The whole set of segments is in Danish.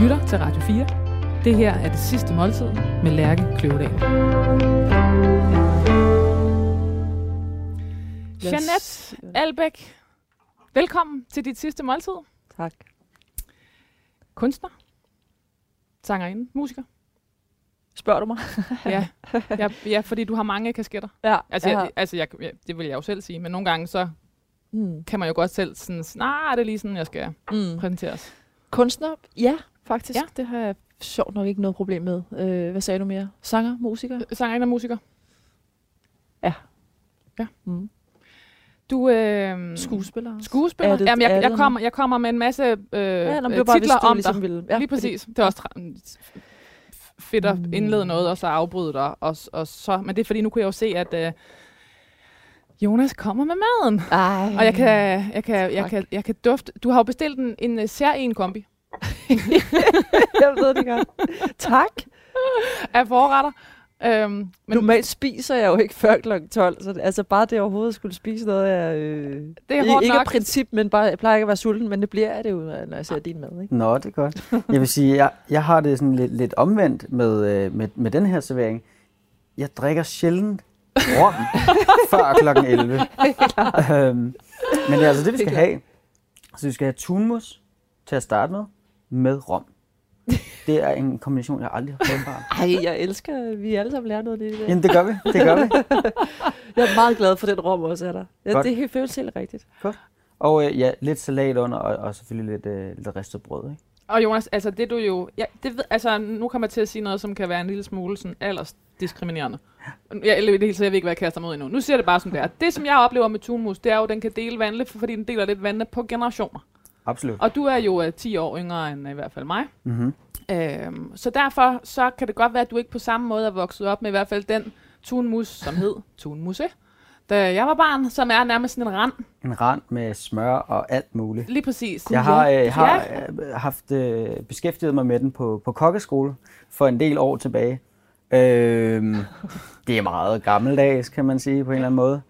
lytter til Radio 4. Det her er det sidste måltid med Lærke Kløvedal. Jeanette Albæk, velkommen til dit sidste måltid. Tak. Kunstner, sangerinde, musiker. Spørger du mig? Ja, ja, ja, fordi du har mange kasketter. Ja. Altså, jeg jeg, altså jeg, jeg, det vil jeg jo selv sige, men nogle gange så mm. kan man jo godt selv sådan, nej, det er lige sådan, jeg skal Mm. præsenteres. Kunstner? Ja, faktisk. Ja. Ja. Det har jeg sjovt nok ikke noget problem med. Øh, hvad sagde du mere? Sanger? Musiker? Sangerinde og musiker. Mm. Du øh, Skuespiller? skuespiller. Er det- Jamen, jeg, jeg, det kommer, jeg kommer med en masse øh, Ja, øh, var bare, hvis titler om ligesom dig. ville. Ja, lige præcis. Det er også fedt at Mm. indlede noget, og så afbryde dig. Og, og så, men det er fordi, nu kunne jeg jo se, at øh, Jonas kommer med maden. Ej. Og jeg kan, jeg kan, jeg kan, jeg kan dufte. Du har jo bestilt en, en uh, særlig kombi jeg ved det godt. tak. af forretter. Øhm, men Normalt spiser jeg jo ikke før kl. 12, så det, altså bare det overhovedet skulle spise noget er... Øh, det er hårdt ikke nok. af princip, men bare, jeg plejer ikke at være sulten, men det bliver jeg det jo, når jeg ser din mad. Ikke? Nå, det er godt. Jeg vil sige, jeg, jeg har det sådan lidt, lidt omvendt med, øh, med, med den her servering. Jeg drikker sjældent rom før klokken 11. øhm, men det er altså det, vi skal have. Så vi skal have tunmus til at starte med, med rom. Det er en kombination, jeg aldrig har prøvet før. Ej, jeg elsker, at vi alle sammen lærer noget af det. der. Jamen, det gør vi. Det gør vi. Jeg er meget glad for, den rom også er der. Ja, Godt. det er helt føles helt rigtigt. Og øh, ja, lidt salat under, og, og selvfølgelig lidt, øh, lidt ristet brød. Ikke? Og Jonas, altså det du jo... Ja, det ved, altså, nu kommer jeg til at sige noget, som kan være en lille smule sådan aldersdiskriminerende. Jeg, eller det hele taget, jeg ved ikke, hvad jeg kaster mig ud endnu. Nu siger det bare som det er. Det, som jeg oplever med tunmus, det er jo, at den kan dele vandle, fordi den deler lidt vandle på generationer. Absolut. Og du er jo uh, 10 år yngre end uh, i hvert fald mig. Mm-hmm. Øhm, så derfor så kan det godt være, at du ikke på samme måde er vokset op med i hvert fald den tunmus, som hed tunmusse, da jeg var barn, som er nærmest sådan en rand. En rand med smør og alt muligt. Lige præcis. Jeg har, øh, har øh, haft øh, beskæftiget mig med den på, på kokkeskole for en del år tilbage. Øhm, det er meget gammeldags, kan man sige på en eller anden måde.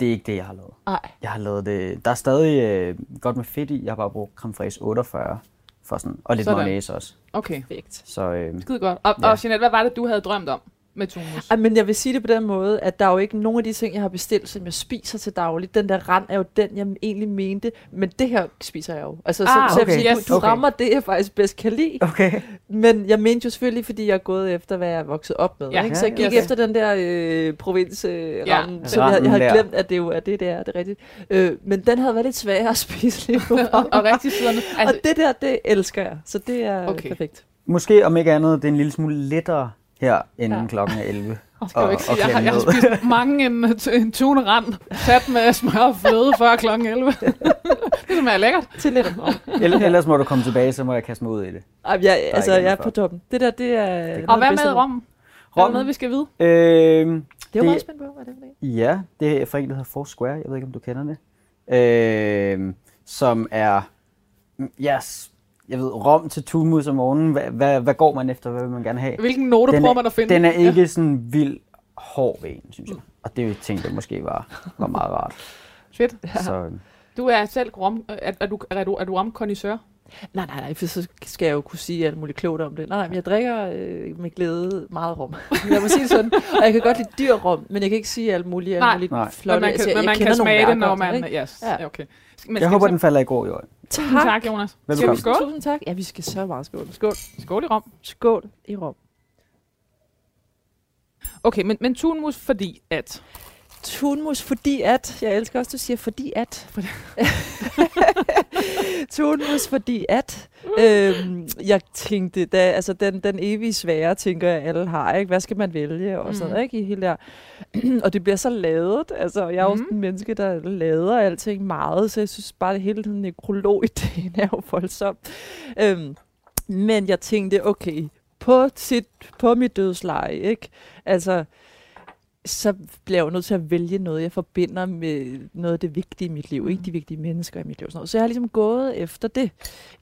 Det er ikke det, jeg har lavet. Nej. Jeg har lavet det. Der er stadig øh, godt med fedt i. Jeg har bare brugt creme fraiche 48 for sådan, og lidt Sådan. mayonnaise også. Okay, Perfekt. Så øh, skide godt. Og, Ja. og Jeanette, hvad var det, du havde drømt om med tunmus? Ej, men jeg vil sige det på den måde, at der er jo ikke nogen af de ting, jeg har bestilt, som jeg spiser til dagligt. Den der rand er jo den, jeg egentlig mente, men det her spiser jeg jo. Altså, så, Ah, så jeg vil okay. sige, Yes. du, du Okay. rammer det, jeg faktisk bedst kan lide. okay. Men jeg mente jo selvfølgelig, fordi jeg er gået efter, hvad jeg er vokset op med. Ja. ikke? Så jeg gik ja. efter den der øh, provins øh, Ja. så jeg, jeg havde glemt, at det jo er det, det er. Det er rigtigt. Øh, men den havde været lidt sværere at spise lige nu. og, og rigtig og Altså, det der, det elsker jeg. Så det er Okay. okay. perfekt. Måske om ikke andet, det er en lille smule lettere her, inden Ja. klokken er 11. skal jeg, jo ikke sige. jeg, har, jeg har spist mange en, en tunerand, sat med smør og fløde før kl. 11. det smager lækkert. Til lidt om. Ell- Ellers må du komme tilbage, så må jeg kaste mig ud i det. Ej, jeg, altså, jeg er på for. toppen. Det der, det er... noget Og hvad det med ved- rom? Er der Rom? noget, vi skal vide? Øh, Det er jo Det- meget spændt på, hvad det er for det. Ja, det er fra en, der hedder Foursquare. Jeg ved ikke, om du kender det. Øh, som er, yes, jeg ved, rom til tunmus om morgenen. Hvad, hvad, hvad går man efter? Hvad vil man gerne have? Hvilken note Den prøver er, man at finde? den er ikke sådan vild hård ved en, synes jeg. Og det tænkte jeg måske var, var meget rart. Fedt. Så, øh, Du er selv rom... Er, er, du, er, du, er du romkondisør? Nej, nej, nej, for så skal jeg jo kunne sige alt muligt klogt om det. Nej, nej, men jeg drikker øh, med glæde meget rom. Jeg må sige det sådan. Og jeg kan godt lide dyr rom, men jeg kan ikke sige alt muligt, alt muligt nej. flot. men man kan, men man kan smage det, når man... Ikke? Yes, Ja. okay. Men jeg håber, så- den falder i god jord. Tusind tak, Jonas. Skal vi Velbekomme. skåle? Tusind tak. Ja, vi skal så meget skål. Skål. Skål i rom. Skål i rom. Okay, men, men tunmus fordi at... Tunmus, fordi at, jeg elsker også, du siger fordi at. Tunmus, fordi at, øhm, jeg tænkte, da, altså den, den evige svære, tænker jeg, alle har, ikke? Hvad skal man vælge? Og sådan Mm. ikke? I hele der. og det bliver så lavet, altså jeg er jo Mm. en menneske, der lader alting meget, så jeg synes bare, det hele den nekrolog-ideen er jo voldsom. Øhm, men jeg tænkte, okay, på, sit, på mit dødsleje, ikke? Altså, så bliver jeg jo nødt til at vælge noget, jeg forbinder med noget af det vigtige i mit liv, ikke de vigtige mennesker i mit liv. og Sådan noget. Så jeg har ligesom gået efter det.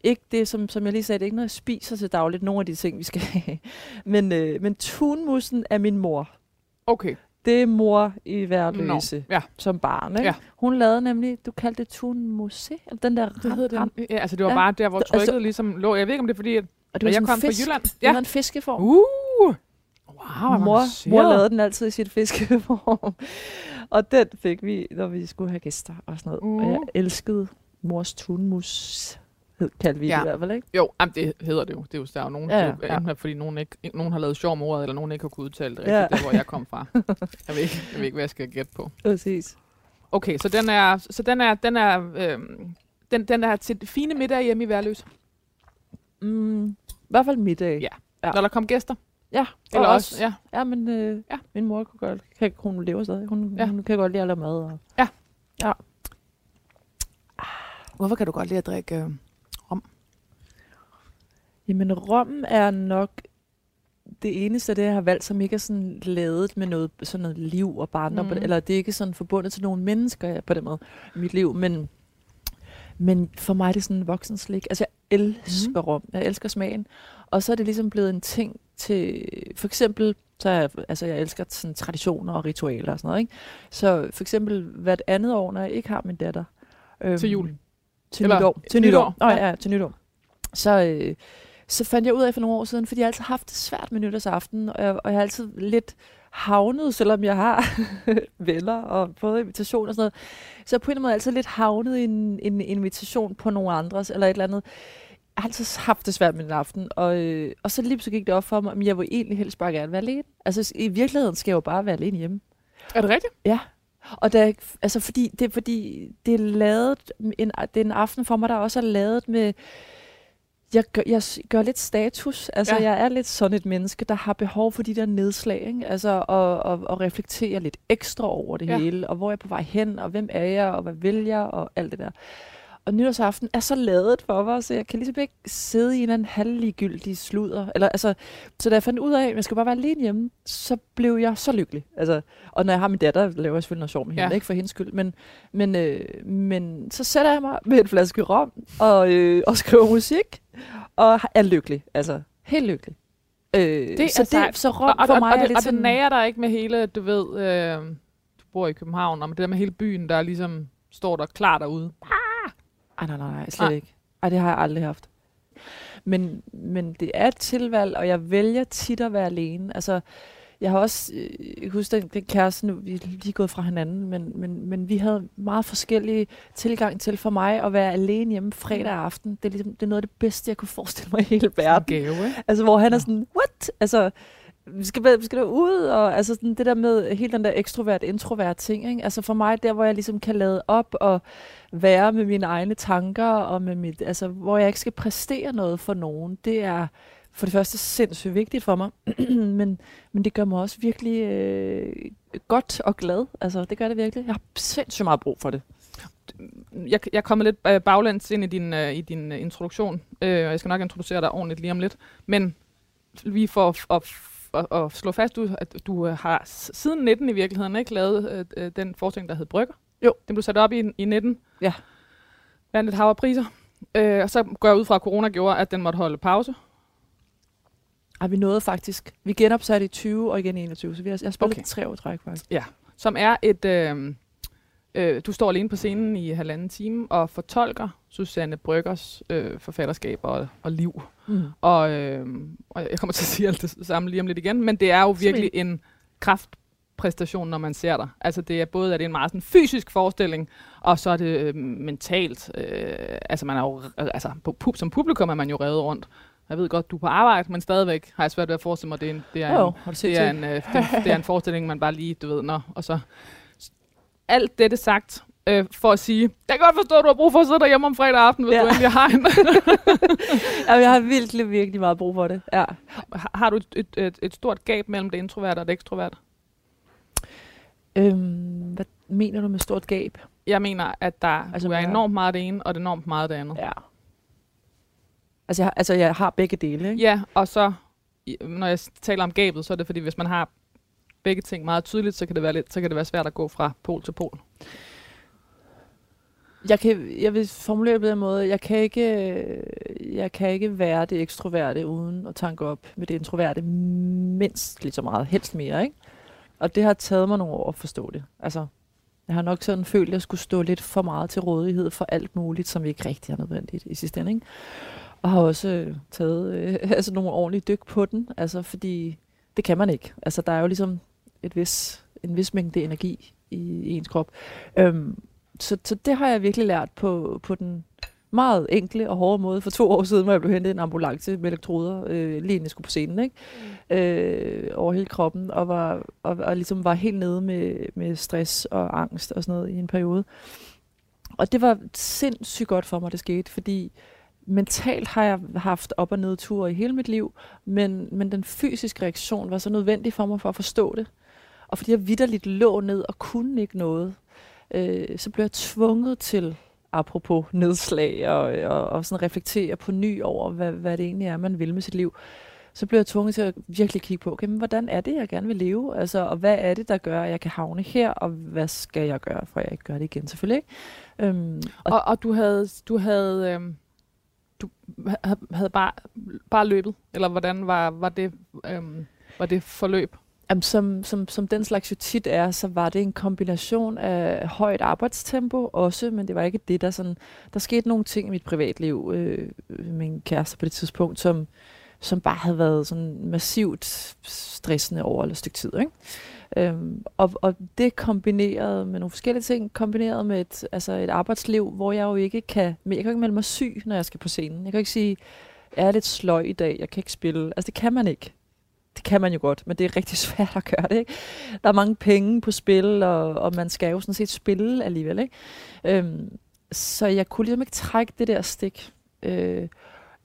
Ikke det, som, som jeg lige sagde, det er ikke noget, jeg spiser til dagligt, nogle af de ting, vi skal have. Men, øh, men tunmussen er min mor. Okay. det er mor i værløse Ja. som barn. Ikke? Ja. Hun lavede nemlig, du kaldte det tun musé, eller den der Det hedder ram, den. Ja, altså det var Ja. bare der, hvor Altså- trykket ligesom lå. Jeg ved ikke, om det er fordi, at og og jeg sådan kom fra fisk. Jylland. Det Ja. var en fiskeform. Uh! Wow, mor, mor lavede den altid i sit fiskeform. og den fik vi, når vi skulle have gæster og sådan noget. Uh. Og jeg elskede mors tunmus, hed, kaldte vi Ja. det i hvert fald, ikke? Jo, jamen, det hedder det jo. Det er jo, der er jo nogen, Ja, ja, enten fordi nogen, ikke, nogen har lavet sjov med ordet, eller nogen ikke har kunnet udtale det rigtigt, Ja. der hvor jeg kom fra. Jeg ved, ikke, jeg ved ikke, hvad jeg skal gætte på. Præcis. Okay, så den er, så den er, den er, øhm, den, den er til fine middag hjemme i Værløs. Mm, I hvert fald middag. Ja. Ja. Når der kom gæster. Ja Eller og også, ja. Ja, men øh, Ja. ja. min mor kunne godt, kan, hun lever stadig. Hun, Ja. ja. hun kan godt lide at lave mad. Og, Hvorfor kan du godt lide at drikke øh, Jamen, rommen er nok det eneste af det, jeg har valgt, som ikke er sådan lavet med noget, sådan noget liv og barndom, mm. eller det er ikke sådan forbundet til nogle mennesker ja, på den måde i mit liv, men, men for mig er det sådan en voksen slik. Altså, jeg elsker mm. rom. Jeg elsker smagen. Og så er det ligesom blevet en ting til, for eksempel, så jeg, altså jeg elsker sådan traditioner og ritualer og sådan noget, ikke? Så for eksempel hvert andet år, når jeg ikke har min datter. Øhm, Til jul? Til Eller nytår. Til nytår, nytår. Nå, ja. ja. til nytår. Så, øh, så fandt jeg ud af for nogle år siden, fordi jeg har altid haft det svært med nytårsaften, og jeg, og jeg har altid lidt havnet, selvom jeg har venner og fået invitation og sådan noget. Så på en eller anden måde altid lidt havnet i en, en invitation på nogle andres, eller et eller andet. Jeg har altid haft det svært med den aften, og, øh, og så lige så gik det op for mig, at jeg vil egentlig helst bare gerne være alene. Altså i virkeligheden skal jeg jo bare være alene hjemme. Er det rigtigt? Ja. Og der, altså fordi, det fordi, det er lavet, en, det er en aften for mig, der også er lavet med, jeg gør, jeg gør lidt status. Altså, Ja. jeg er lidt sådan et menneske, der har behov for de der nedslag, ikke? Altså, og, og, og reflektere lidt ekstra over det ja. hele, og hvor er jeg på vej hen, og hvem er jeg, og hvad vil jeg, og alt det der. Og nytårsaften er så lavet for mig, så jeg kan ligesom ikke sidde i en eller anden halvligegyldig sludder. Eller, altså, så da jeg fandt ud af, at jeg skal bare være alene hjemme, så blev jeg så lykkelig. Altså, og når jeg har min datter, laver jeg selvfølgelig noget sjov med hende, Ja. ikke for hendes skyld. Men, men, øh, men så sætter jeg mig med en flaske rom og, øh, og skriver musik, og er lykkelig. Altså, helt lykkelig. Øh, Det så, er sejt. det, så rom og, og, for og, mig og, er det, lidt og det sådan... nager dig ikke med hele, du ved, øh, du bor i København, og med det der med hele byen, der ligesom står der klar derude. Ej, nej, nej, nej, slet Nej. ikke. Ej, det har jeg aldrig haft. Men, men det er et tilvalg, og jeg vælger tit at være alene. Altså, jeg har også, øh, jeg kan huske den, den kæreste, nu vi er lige gået fra hinanden, men, men, men vi havde meget forskellige tilgang til for mig at være alene hjemme fredag aften. Det er, ligesom, det er noget af det bedste, jeg kunne forestille mig i hele verden. Gave? Altså, hvor han er Ja. sådan, what? Altså, vi skal, vi skal ud, og altså sådan det der med helt den der ekstrovert-introvert ting, ikke? Altså for mig, der hvor jeg ligesom kan lade op og være med mine egne tanker, og med mit, altså hvor jeg ikke skal præstere noget for nogen, det er for det første sindssygt vigtigt for mig, men, men det gør mig også virkelig øh, godt og glad. Altså det gør det virkelig. Jeg har sindssygt meget brug for det. jeg, jeg kommer lidt øh, baglæns ind i din, øh, i din øh, introduktion, øh, og jeg skal nok introducere dig ordentligt lige om lidt. Men lige for at, at, slå fast, du, at du øh, har siden 19 i virkeligheden ikke lavet øh, øh, den forestilling, der hed Brygger. Jo. Den blev sat op i, i 19. Ja. Vandt et hav priser. Øh, og så går jeg ud fra, at corona gjorde, at den måtte holde pause. Ej, vi nåede faktisk. Vi genopsatte i 20 og igen i 21, så vi har, jeg har spillet Okay. tre år træk faktisk. som er et... Øh, øh, du står alene på scenen i halvanden time og fortolker Susanne Bryggers øh, forfatterskab og, og liv. Mm. Og, øh, og jeg kommer til at sige alt det samme lige om lidt igen, men det er jo virkelig en kraftpræstation, når man ser dig. Altså det er både at det er en meget sådan, fysisk forestilling, og så er det øh, mentalt. Øh, altså man er jo, altså på, pu- som publikum er man jo revet rundt. Jeg ved godt, du er på arbejde, men stadigvæk har jeg svært ved at forestille mig, det er en, det er en, det er en, øh, det, det er en forestilling, man bare lige, du ved, når, og så alt dette sagt, øh, for at sige, jeg kan godt forstå, at du har brug for at sidde derhjemme om fredag aften, hvis ja. Du endelig har en. Ja, jeg har virkelig, virkelig meget brug for det. Ja. Har- har du et, et, et, stort gab mellem det introverte og det ekstroverte? Øhm, hvad mener du med stort gab? Jeg mener, at der altså, er enormt meget det ene, og det enormt meget det andet. Ja. Altså, jeg, altså, jeg har begge dele, ikke? Ja, og så, når jeg taler om gabet, så er det fordi, hvis man har begge ting meget tydeligt, så kan det være, lidt, så kan det være svært at gå fra pol til pol. Jeg, kan, jeg vil formulere det på den måde, jeg kan, ikke, jeg kan ikke være det ekstroverte uden at tanke op med det introverte mindst lige så meget, helst mere, ikke? Og det har taget mig nogle år at forstå det. Altså, jeg har nok sådan følt, at jeg skulle stå lidt for meget til rådighed for alt muligt, som ikke rigtig er nødvendigt i sidste ende. Ikke? Og har også øh, taget øh, altså nogle ordentlige dyk på den, altså fordi det kan man ikke. Altså der er jo ligesom et vis, en vis mængde energi i, i ens krop. Øhm, så, så det har jeg virkelig lært på, på den meget enkle og hårde måde for to år siden, hvor jeg blev hentet i en ambulance med elektroder, øh, lige inden jeg skulle på scenen, ikke? Mm. Øh, over hele kroppen, og, var, og, og ligesom var helt nede med, med stress og angst og sådan noget i en periode. Og det var sindssygt godt for mig, det skete, fordi mentalt har jeg haft op- og nedture i hele mit liv, men, men den fysiske reaktion var så nødvendig for mig for at forstå det. Og fordi jeg vidderligt lå ned og kunne ikke noget, øh, så blev jeg tvunget til apropos nedslag, og, og, og sådan reflektere på ny over, hvad, hvad det egentlig er, man vil med sit liv, så bliver jeg tvunget til at virkelig kigge på, okay, men hvordan er det, jeg gerne vil leve? Altså, og hvad er det, der gør, at jeg kan havne her, og hvad skal jeg gøre, for at jeg ikke gør det igen? Selvfølgelig ikke. Øhm, og, og, og du havde, du havde, øhm, du havde bare, bare løbet, eller hvordan var, var, det, øhm, var det forløb? Jamen, som, som, som den slags jo tit er, så var det en kombination af højt arbejdstempo også, men det var ikke det, der sådan... Der skete nogle ting i mit privatliv øh, min kæreste på det tidspunkt, som, som bare havde været sådan massivt stressende over et stykke tid. Ikke? Øhm, og, og det kombineret med nogle forskellige ting, kombineret med et, altså et arbejdsliv, hvor jeg jo ikke kan... Jeg kan ikke melde mig syg, når jeg skal på scenen. Jeg kan ikke sige, jeg er lidt sløj i dag, jeg kan ikke spille. Altså det kan man ikke det kan man jo godt, men det er rigtig svært at gøre det. Ikke? Der er mange penge på spil, og, og man skal jo sådan set spille alligevel. Ikke? Øhm, så jeg kunne ligesom ikke trække det der stik, øh,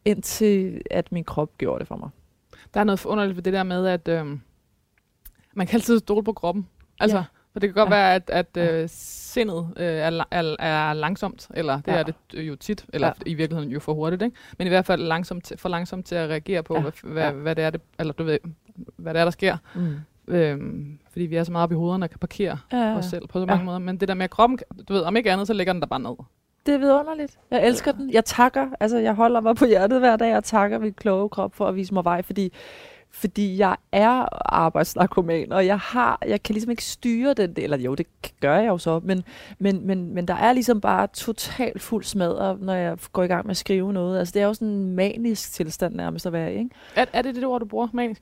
indtil at min krop gjorde det for mig. Der er noget forunderligt ved det der med, at øh, man kan altid stole på kroppen. Altså, ja. For det kan godt ja. være, at, at ja. øh, sindet øh, er, er, er langsomt, eller det ja. er det jo tit, eller ja. i virkeligheden jo for hurtigt, ikke? men i hvert fald langsomt, for langsomt til at reagere på, ja. hvad, hvad, ja. hvad det er, det, eller du ved, hvad det er, der sker. Mm. Øhm, fordi vi er så meget op i hovederne og kan parkere ja, os selv på så mange ja. måder. Men det der med kroppen, du ved, om ikke andet, så ligger den der bare ned. Det er vidunderligt. Jeg elsker den. Jeg takker. Altså, jeg holder mig på hjertet hver dag og takker min kloge krop for at vise mig vej, fordi fordi jeg er arbejdsnarkoman, og jeg har, jeg kan ligesom ikke styre den del, eller jo, det gør jeg jo så, men, men, men, men der er ligesom bare totalt fuld smadret, når jeg går i gang med at skrive noget. Altså, det er jo sådan en manisk tilstand nærmest at være ikke? Er, er det det ord, du bruger, manisk?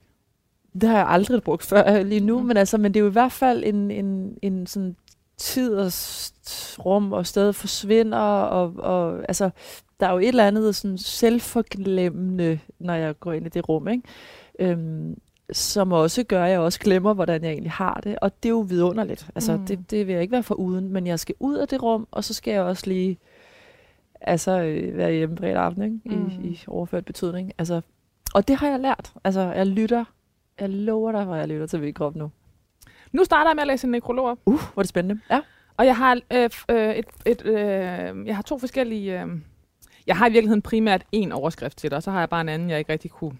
Det har jeg aldrig brugt før lige nu, mm. men, altså, men det er jo i hvert fald en, en, en sådan tid og rum og sted forsvinder, og, og altså, der er jo et eller andet sådan selvforglemmende, når jeg går ind i det rum, ikke? Øhm, som også gør, at jeg også glemmer, hvordan jeg egentlig har det. Og det er jo vidunderligt. Altså, mm. det, det vil jeg ikke være for uden, men jeg skal ud af det rum, og så skal jeg også lige altså, øh, være hjemme bredt aften, ikke? Mm. I, I overført betydning. Altså, og det har jeg lært. Altså, jeg lytter. Jeg lover dig, hvor jeg lytter til min krop nu. Nu starter jeg med at læse en nekrolog op. Uh, hvor er det spændende. Ja. Og jeg har, øh, øh, et, et, øh, jeg har to forskellige... Øh, jeg har i virkeligheden primært en overskrift til dig, og så har jeg bare en anden, jeg ikke rigtig kunne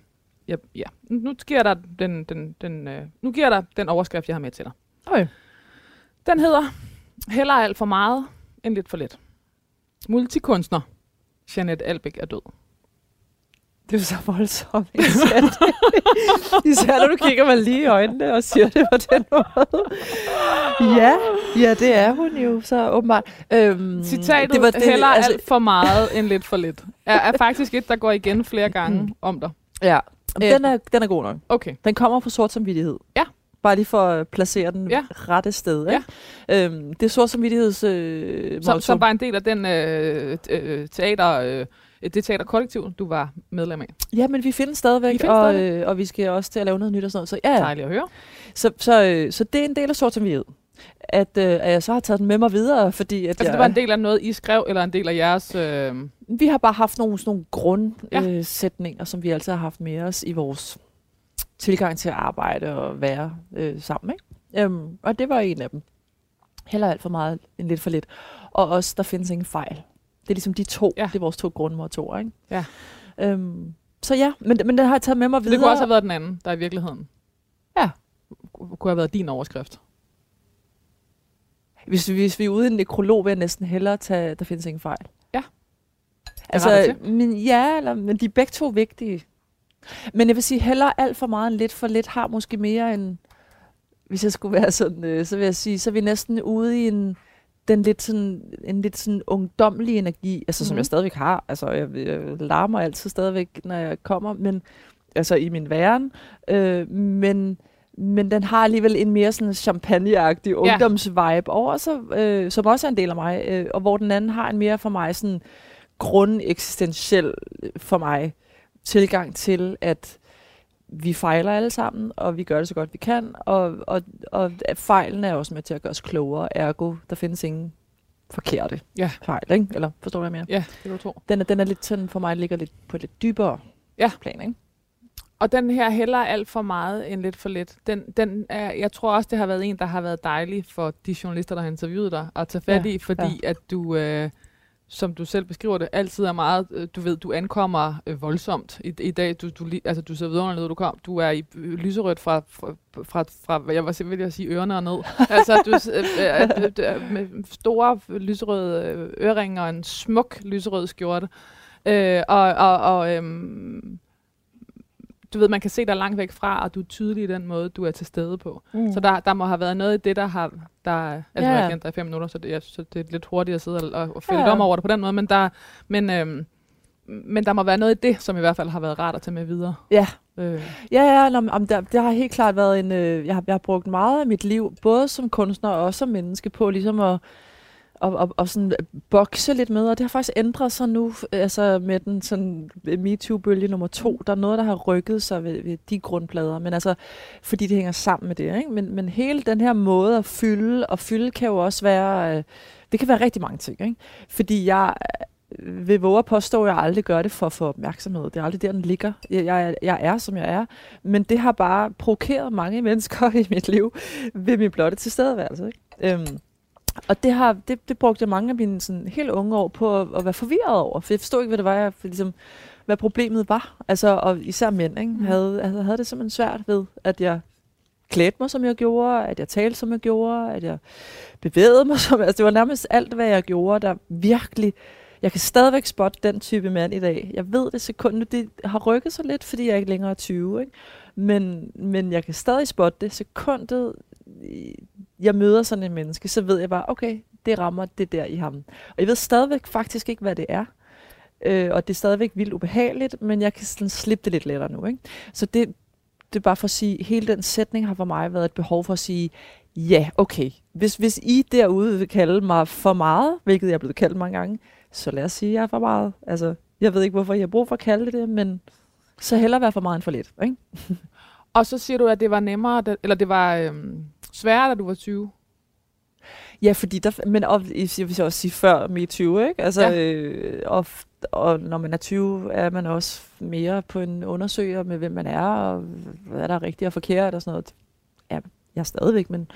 ja, ja. Nu giver der den, den, den, øh, nu giver der den overskrift, jeg har med til dig. Okay. Den hedder Heller alt for meget end lidt for lidt. Multikunstner Janet Albeck er død. Det er så voldsomt. Især, især når du kigger mig lige i øjnene og siger det på den måde. Ja, ja det er hun jo så åbenbart. Øhm, Citatet det var det, heller altså, alt for meget end lidt for lidt. Er, er faktisk et, der går igen flere gange mm. om dig. Ja, Øh, den, er, den er god nok. Okay. Den kommer fra sort samvittighed. Ja. Bare lige for at placere den ja. rette sted. Ikke? Ja. Øhm, det er sort samvittigheds... Øh, som, som var en del af den øh, øh, teater... Øh, det teaterkollektiv, du var medlem af. Ja, men vi findes stadigvæk, vi findes og, stadigvæk. Øh, og vi skal også til at lave noget nyt og sådan noget. Så, ja, ja. Dejligt at høre. Så, så, øh, så det er en del af sort samvittighed at, øh, at jeg så har taget den med mig videre, fordi... At altså jeg, det var en del af noget, I skrev, eller en del af jeres... Øh... Vi har bare haft nogle, sådan nogle grundsætninger, ja. øh, som vi altid har haft med os i vores tilgang til at arbejde og være øh, sammen. Ikke? Øhm, og det var en af dem. Heller alt for meget end lidt for lidt. Og også, der findes ingen fejl. Det er ligesom de to, ja. det er vores to grundmotorer. Ikke? Ja. Øhm, så ja, men, men den har jeg taget med mig videre. Det kunne også have været den anden, der i virkeligheden. Ja. Kunne have været din overskrift. Hvis, hvis vi er ude i en nekrolog, vil jeg næsten hellere tage, der findes ingen fejl. Ja. Altså, men, ja, eller, men de er begge to vigtige. Men jeg vil sige, hellere alt for meget end lidt for lidt har måske mere en hvis jeg skulle være sådan, øh, så vil jeg sige, så er vi næsten ude i en, den lidt sådan, en lidt sådan ungdomlig energi, altså som Mhm. jeg stadigvæk har. Altså jeg, jeg larmer altid stadigvæk, når jeg kommer, men altså i min væren. Øh, men, men den har alligevel en mere sådan champagneagtig ungdomsvibe over sig, øh, som også er en del af mig, øh, og hvor den anden har en mere for mig sådan grundeksistentiel øh, for mig tilgang til, at vi fejler alle sammen, og vi gør det så godt vi kan, og, og, og fejlen er også med til at gøre os klogere, ergo der findes ingen forkerte Ja. fejl, ikke? Eller forstår du, hvad jeg mener? Ja, det kan du tro. Den er, den er lidt sådan, for mig ligger lidt på et lidt dybere Ja. plan, ikke? Og den her heller alt for meget end lidt for lidt. Den, den er, jeg tror også, det har været en, der har været dejlig for de journalister, der har interviewet dig, at tage fat Ja, i, fordi at du, øh, som du selv beskriver det, altid er meget, øh, du ved, du ankommer øh, voldsomt i, i dag. Du, du, altså, du ser vidunderligt ud, du kom. Du er i øh, lyserødt fra, fra, fra, fra jeg var simpelthen vil sige ørerne og ned. altså, du øh, øh, øh, øh, med store lyserøde øh, øreringer og en smuk lyserød skjorte. Øh, og, og, og øhm, du ved, man kan se dig langt væk fra, og du er tydelig i den måde, du er til stede på. Mm. Så der, der må have været noget i det, der har... Der, altså, Ja. jeg kendt dig i fem minutter, så det, jeg, så det er lidt hurtigt at sidde og, og, fælde Ja. om over det på den måde, men der, men, øhm, men der må være noget i det, som i hvert fald har været rart at tage med videre. Ja, Øh, Ja, ja, nå, men, om der, der har helt klart været en... Øh, jeg, har, jeg har brugt meget af mit liv, både som kunstner og også som menneske, på ligesom at og, og, og sådan øh, bokse lidt med, og det har faktisk ændret sig nu, altså med den sådan øh, MeToo-bølge nummer to. Der er noget, der har rykket sig ved, ved de grundplader, men altså, fordi det hænger sammen med det, ikke? Men, men hele den her måde at fylde, og fylde kan jo også være, øh, det kan være rigtig mange ting, ikke? Fordi jeg øh, vil våge at påstå, at jeg aldrig gør det for at få opmærksomhed. Det er aldrig der, den ligger. Jeg, jeg, jeg er, som jeg er. Men det har bare provokeret mange mennesker i mit liv ved min blotte tilstedeværelse. Ikke? Øhm, og det, har, det, det brugte jeg mange af mine sådan, helt unge år på at, at være forvirret over. For jeg forstod ikke, hvad det var, jeg, for, ligesom, hvad problemet var. Altså, og især mænd ikke? Mm. Havde, altså, havde det simpelthen svært ved, at jeg klædte mig, som jeg gjorde, at jeg talte, som jeg gjorde, at jeg bevægede mig, som altså, det var nærmest alt, hvad jeg gjorde, der virkelig jeg kan stadigvæk spotte den type mand i dag. Jeg ved det sekund. Det har rykket sig lidt, fordi jeg ikke længere er 20. Ikke? Men, men jeg kan stadig spotte det sekundet, jeg møder sådan en menneske, så ved jeg bare, okay, det rammer det der i ham. Og jeg ved stadigvæk faktisk ikke, hvad det er. Øh, og det er stadigvæk vildt ubehageligt, men jeg kan sådan slippe det lidt lettere nu. Ikke? Så det, det er bare for at sige, hele den sætning har for mig været et behov for at sige, ja, okay, hvis, hvis I derude vil kalde mig for meget, hvilket jeg er blevet kaldt mange gange, så lad os sige, at jeg er for meget. Altså, jeg ved ikke, hvorfor jeg har brug for at kalde det det, men så hellere være for meget end for lidt. Ikke? og så siger du, at det var nemmere, eller det var øhm, sværere, da du var 20. Ja, fordi der, men og, jeg vil så også sige før med 20, ikke? Altså, Ja. øh, og, og når man er 20, er man også mere på en undersøger med, hvem man er, og hvad der er rigtigt og forkert og sådan noget. Ja, jeg er stadigvæk, men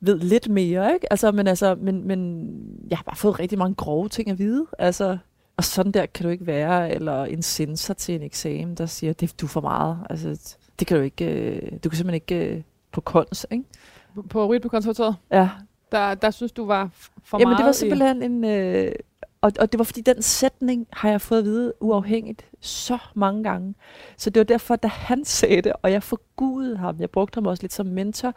ved lidt mere, ikke? Altså, men, altså, men, men jeg har bare fået rigtig mange grove ting at vide. Altså, og sådan der kan du ikke være, eller en sensor til en eksamen, der siger, det du er for meget. Altså, det kan du ikke, øh, du kan simpelthen ikke øh, på kunst, ikke? På, Ryt på konservatoriet, Ja, der, der synes du var for Jamen meget det var i- simpelthen en... Øh, og, og det var fordi, den sætning har jeg fået at vide uafhængigt så mange gange. Så det var derfor, da han sagde det, og jeg forgudede ham. Jeg brugte ham også lidt som mentor.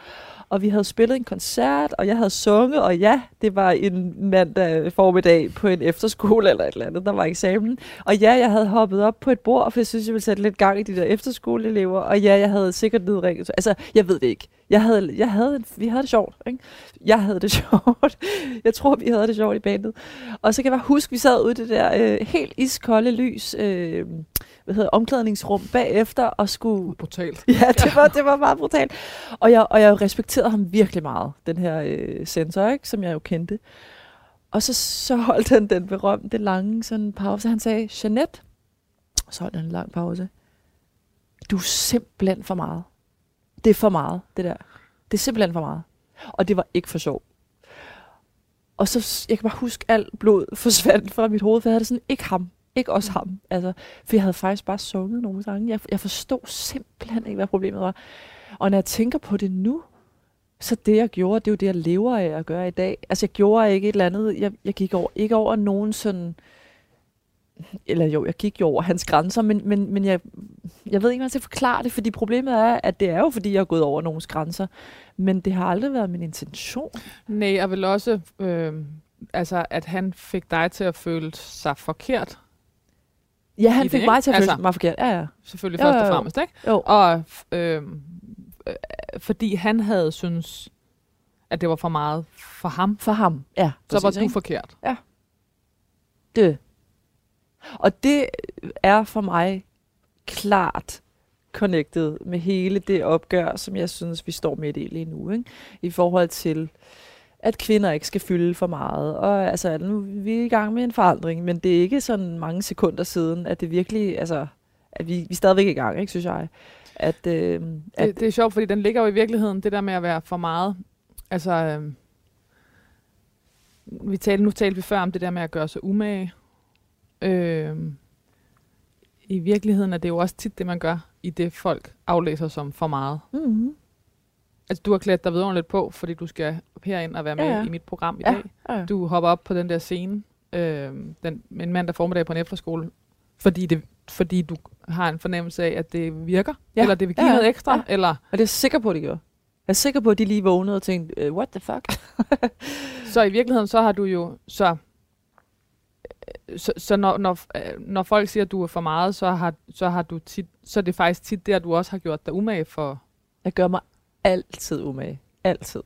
Og vi havde spillet en koncert, og jeg havde sunget, og ja, det var en mandag formiddag på en efterskole eller et eller andet, der var eksamen. Og ja, jeg havde hoppet op på et bord, for jeg synes, jeg ville sætte lidt gang i de der efterskoleelever. Og ja, jeg havde sikkert nedringet. Altså, jeg ved det ikke. Jeg havde, jeg havde, vi havde det sjovt. Ikke? Jeg havde det sjovt. Jeg tror, vi havde det sjovt i bandet. Og så kan jeg bare huske, vi sad ude i det der øh, helt iskolde lys, øh, hvad hedder, omklædningsrum bagefter, og skulle... Brutalt. Ja, det var, det var meget brutalt. Og jeg, og jeg respekterede ham virkelig meget, den her øh, sensor, ikke, som jeg jo kendte. Og så, så holdt han den berømte lange sådan pause. Han sagde, Jeanette, og så holdt han en lang pause. Du er simpelthen for meget. Det er for meget, det der. Det er simpelthen for meget. Og det var ikke for sjov. Og så, jeg kan bare huske, alt blod forsvandt fra mit hoved, for jeg havde det sådan, ikke ham, ikke også ham. Altså, for jeg havde faktisk bare sunget nogle sange. Jeg, jeg forstod simpelthen ikke, hvad problemet var. Og når jeg tænker på det nu, så det jeg gjorde, det er jo det, jeg lever af at gøre i dag. Altså jeg gjorde ikke et eller andet, jeg, jeg gik over, ikke over nogen sådan, eller jo, jeg gik jo over hans grænser, men, men, men jeg, jeg ved ikke, hvordan jeg skal forklare det, fordi problemet er, at det er jo, fordi jeg er gået over nogens grænser, men det har aldrig været min intention. Nej, jeg vil også, øh, altså, at han fik dig til at føle sig forkert. Ja, han det, fik ikke? mig til at føle Altså- mig forkert. Ja, ja. Selvfølgelig Jo, først jo, og jo. fremmest, ikke? Jo. Og øh, øh, fordi han havde synes at det var for meget for ham, For ham. Ja, så var præcis, du ikke? forkert. det. Og det er for mig klart connected med hele det opgør, som jeg synes, vi står midt i lige nu. Ikke? I forhold til, at kvinder ikke skal fylde for meget. Og altså, nu vi er i gang med en forandring, men det er ikke sådan mange sekunder siden, at det virkelig, altså, at vi, vi er stadigvæk i gang, ikke, synes jeg. At, øh, at, Det, det er sjovt, fordi den ligger jo i virkeligheden, det der med at være for meget. Altså, øh, vi talte, nu talte vi før om det der med at gøre sig umage. Øh, I virkeligheden er det jo også tit det, man gør i det, folk aflæser som for meget. mm-hmm. Altså, du har klædt dig vidunderligt på, fordi du skal herind og være med Ja, ja, i mit program i Ja, dag. ja. Du hopper op på den der scene, øh, den, en mandag formiddag på en efterskole, fordi, det, fordi du har en fornemmelse af, at det virker, Ja, eller det vil give ja, noget ekstra, ja. eller Og det er jeg sikker på, at de gjorde. Jeg er sikker på, at de lige vågnede og tænkte, uh, what the fuck? Så i virkeligheden, så har du jo, så, så, så når, når, øh, når folk siger, at du er for meget, så har, så har du tit, så er det faktisk tit der, du også har gjort dig umage for. Jeg gør mig altid umage. Altid.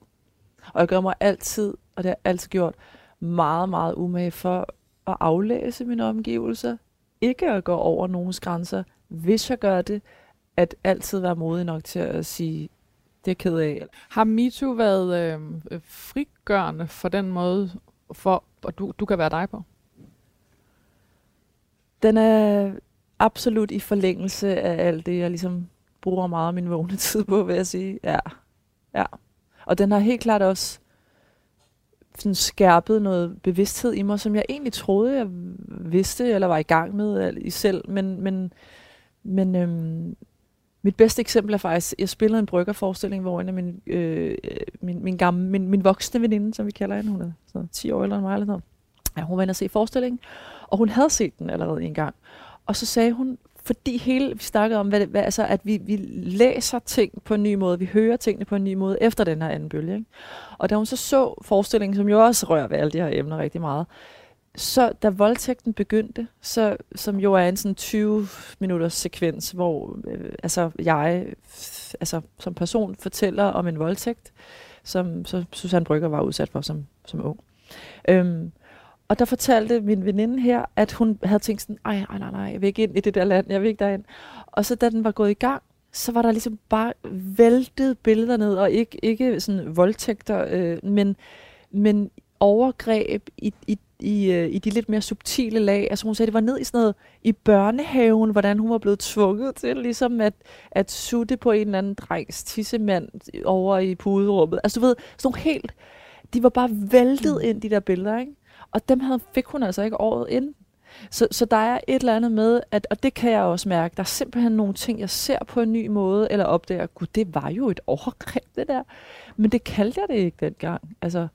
Og jeg gør mig altid, og det har jeg altid gjort, meget, meget umage for at aflæse mine omgivelser. Ikke at gå over nogens grænser. Hvis jeg gør det, at altid være modig nok til at sige, det er ked af. Har MeToo været øh, frigørende for den måde, for at du, du kan være dig på? Den er absolut i forlængelse af alt det, jeg ligesom bruger meget af min vågne tid på, vil jeg sige. Ja. ja. Og den har helt klart også sådan skærpet noget bevidsthed i mig, som jeg egentlig troede, jeg vidste, eller var i gang med i selv. Men, men, men øhm, mit bedste eksempel er faktisk, jeg spillede en bryggerforestilling, hvor en af min, øh, min, min, gamle, min, min voksne veninde, som vi kalder hende, hun er så 10 år ældre end mig, eller sådan ja, hun var inde og se forestillingen, og hun havde set den allerede en gang. Og så sagde hun, fordi hele, vi snakkede om, hvad, hvad, altså, at vi, vi læser ting på en ny måde, vi hører tingene på en ny måde efter den her anden bølge. Ikke? Og da hun så så forestillingen, som jo også rører ved alle de her emner rigtig meget, så da voldtægten begyndte, så, som jo er en sådan 20 minutters sekvens, hvor øh, altså jeg altså, som person fortæller om en voldtægt, som så Susanne Brygger var udsat for som, som ung. Øhm, og der fortalte min veninde her, at hun havde tænkt sådan, ej, ej, nej, nej, jeg vil ikke ind i det der land, jeg vil ikke derind. Og så da den var gået i gang, så var der ligesom bare væltet billeder ned, og ikke, ikke sådan voldtægter, øh, men, men overgreb i, i, i, øh, i de lidt mere subtile lag. Altså hun sagde, det var ned i sådan noget i børnehaven, hvordan hun var blevet tvunget til ligesom at, at sutte på en eller anden drengs tissemand over i puderummet. Altså du ved, sådan nogle helt, de var bare væltet ind, de der billeder, ikke? Og dem havde, fik hun altså ikke året inden. Så, så der er et eller andet med, at, og det kan jeg også mærke, der er simpelthen nogle ting, jeg ser på en ny måde, eller opdager, gud, det var jo et overgreb, det der. Men det kaldte jeg det ikke dengang. Altså,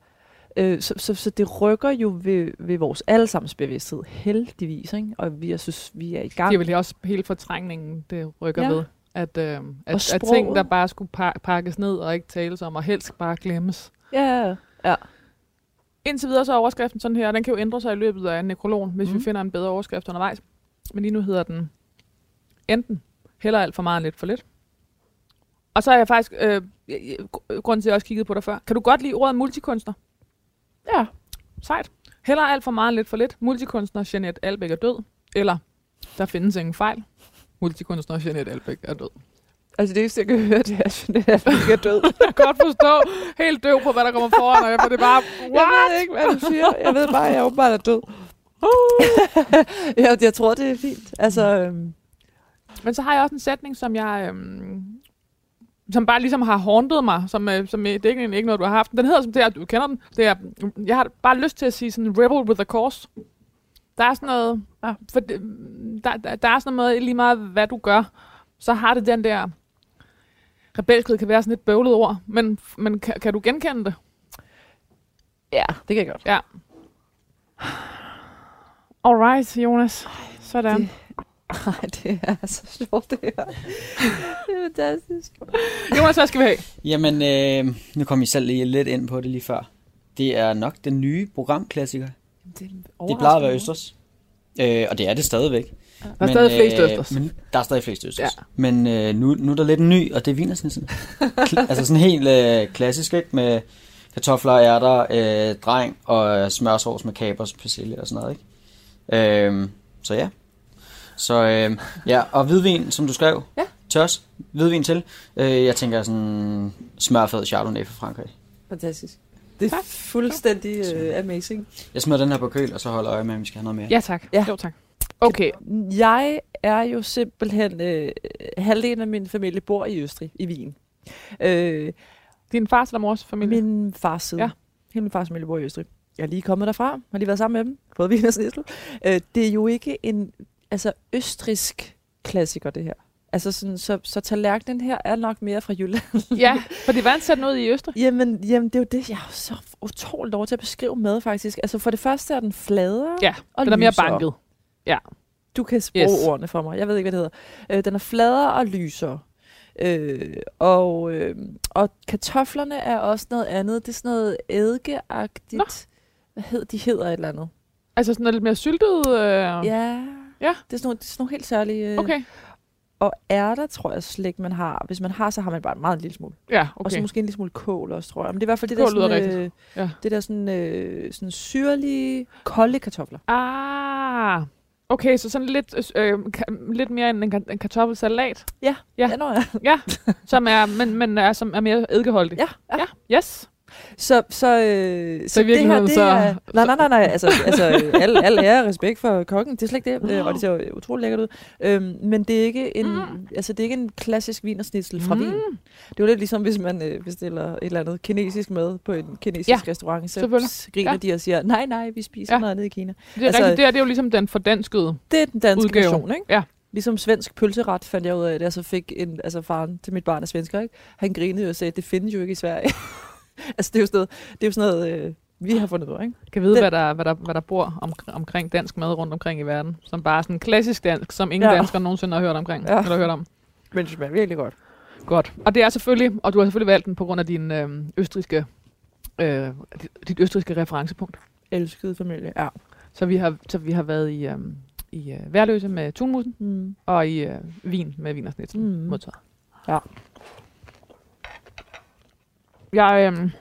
øh, så, så, så det rykker jo ved, ved vores allesammens bevidsthed, heldigvis. Ikke? Og vi, jeg synes, vi er i gang. Det er vel også hele fortrængningen, det rykker Ja. ved. At, øh, at, at ting, der bare skulle pa- pakkes ned og ikke tales om, og helst bare glemmes. Ja, ja. Indtil videre så er overskriften sådan her, og den kan jo ændre sig i løbet af nekrologen, hvis mm. vi finder en bedre overskrift undervejs. Men lige nu hedder den enten heller alt for meget lidt for lidt. Og så er jeg faktisk, øh, grunden til, at jeg også kiggede på dig før. Kan du godt lide ordet multikunstner? ja. Sejt. Heller alt for meget lidt for lidt. Multikunstner Jeanette Albeck er død. Eller, der findes ingen fejl. Multikunstner Jeanette Albeck er død. Altså det eneste, jeg kan høre, det er, at Jeanette Albeck er død. Jeg kan godt forstå. Helt døv på, hvad der kommer foran, og får det bare... Jeg ved ikke, hvad du siger. Jeg ved bare, at jeg åbenbart er død. jeg, jeg tror, det er fint. Altså, øhm, Men så har jeg også en sætning, som jeg... Øhm, som bare ligesom har haunted mig, som, øh, som øh, det er ikke, ikke noget, du har haft. Den hedder, som det er, du kender den, det er, jeg har bare lyst til at sige sådan, rebel with a cause. Der er sådan noget, for det, der, der, der er sådan noget, lige meget hvad du gør, så har det den der, rebelskhed kan være sådan et bøvlet ord, men, men kan, kan du genkende det? ja, det kan jeg godt. Alright, Jonas. Sådan. Det- Nej, det er så sjovt, det her. Det er fantastisk. Jonas, hvad skal vi have? Jamen, øh, nu kom I selv lige lidt ind på det lige før. Det er nok den nye programklassiker. Det, Det plejede at være Østers. Øh, og det er det stadigvæk. Der er stadig flest østers. Men, der er stadig flest østers. Ja. Men øh, nu, nu er der lidt en ny, og det er vinersnitzel. Kla- altså sådan helt øh, klassisk, ikke? Med kartofler, ærter, øh, dreng og smørsovs med kapers, persille og sådan noget, ikke? Øh, så ja. Så øh, ja, og hvidvin, som du skrev. Ja. Tørs, hvidvin til. Øh, jeg tænker sådan smørfed Chardonnay fra Frankrig. Fantastisk. Det er Tak. fuldstændig uh, amazing. Jeg smider den her på køl, og så holder øje med, om vi skal have noget mere. Ja, tak. Ja. Jo, tak. Okay. Jeg er jo simpelthen... Øh, halvdelen af min familie bor i Østrig, i Wien. Øh, Din fars eller mors familie? min fars side. Ja. Hele min fars familie bor i Østrig. Jeg er lige kommet derfra, har lige været sammen med dem, fået Wiener Schnitzel. Øh, det er jo ikke en altså, østrisk klassiker, det her. Altså sådan, så, så tallerkenen her er nok mere fra Jylland. Ja, for det var en sat noget i Østrig. Jamen, jamen, det er jo det, jeg har så utroligt lov til at beskrive mad, faktisk. Altså, for det første er den fladere Ja, og den er mere lysere. Banket. Du kan bruge Yes. ordene for mig. Jeg ved ikke, hvad det hedder. Øh, den er fladere og lysere. Øh, og, øh, og kartoflerne er også noget andet. Det er sådan noget eddikeagtigt. Nå. Hvad hedder de? hedder et eller andet. Altså sådan noget lidt mere syltet. Øh... Ja. Ja. Det er sådan nogle, det er sådan nogle helt særlige... Øh, Okay. Og ærter, tror jeg slet ikke, man har. Hvis man har, så har man bare en meget lille smule. Ja, Okay. Og så måske en lille smule kål også, tror jeg. Men det er i hvert fald det Kål der, sådan, øh, Ja. det der sådan, øh, sådan syrlige, kolde kartofler. Ah. Okay, så sådan lidt, øh, ka- lidt mere en, en ka- en kartoffelsalat. Ja, Ja. ja. Nå, ja. Ja, som er, men, men er, som er mere eddikeholdig. ja, ja. ja. Yes. Så, så, øh, så, i det her, det så- er... Nej, nej, nej, nej. Altså, altså al, al ære og respekt for kokken. Det er slet ikke det. Øh, og det ser utrolig lækkert ud. Øhm, men det er ikke en, Mm. altså, det er ikke en klassisk vinersnitsel fra Mm. Wien. Det er jo lidt ligesom, hvis man øh, bestiller et eller andet kinesisk mad på en kinesisk Ja, restaurant. Så griner Ja. de og siger, nej, nej, vi spiser ja. noget andet i Kina. Det er Altså- rigtigt. Det, er, det er jo ligesom den fordanskede. Det er den danske Udgave. version, ikke? Ja. Ligesom svensk pølseret fandt jeg ud af, da jeg så fik en, altså faren til mit barn er svensker, ikke? Han grinede jo og sagde, det findes jo ikke i Sverige. altså det er jo sådan noget, det er jo sådan noget øh, vi har fundet ud af, ikke? Kan vide, Den- hvad der, hvad, der, hvad der bor om, omkring dansk mad rundt omkring i verden. Som bare er sådan klassisk dansk, som ingen ja. Danskere nogensinde har hørt omkring. Ja. Eller hørt om. Men det smager virkelig godt. Godt. Og det er selvfølgelig, og du har selvfølgelig valgt den på grund af din øh, østriske, øh, dit, østriske referencepunkt. Elskede familie, ja. Så vi har, så vi har været i, øh, i øh, Værløse med tunmusen, Mm. og i øh, Wien med Wienersnitzel mm. Mm. modtaget. Ja. Jeg, øh,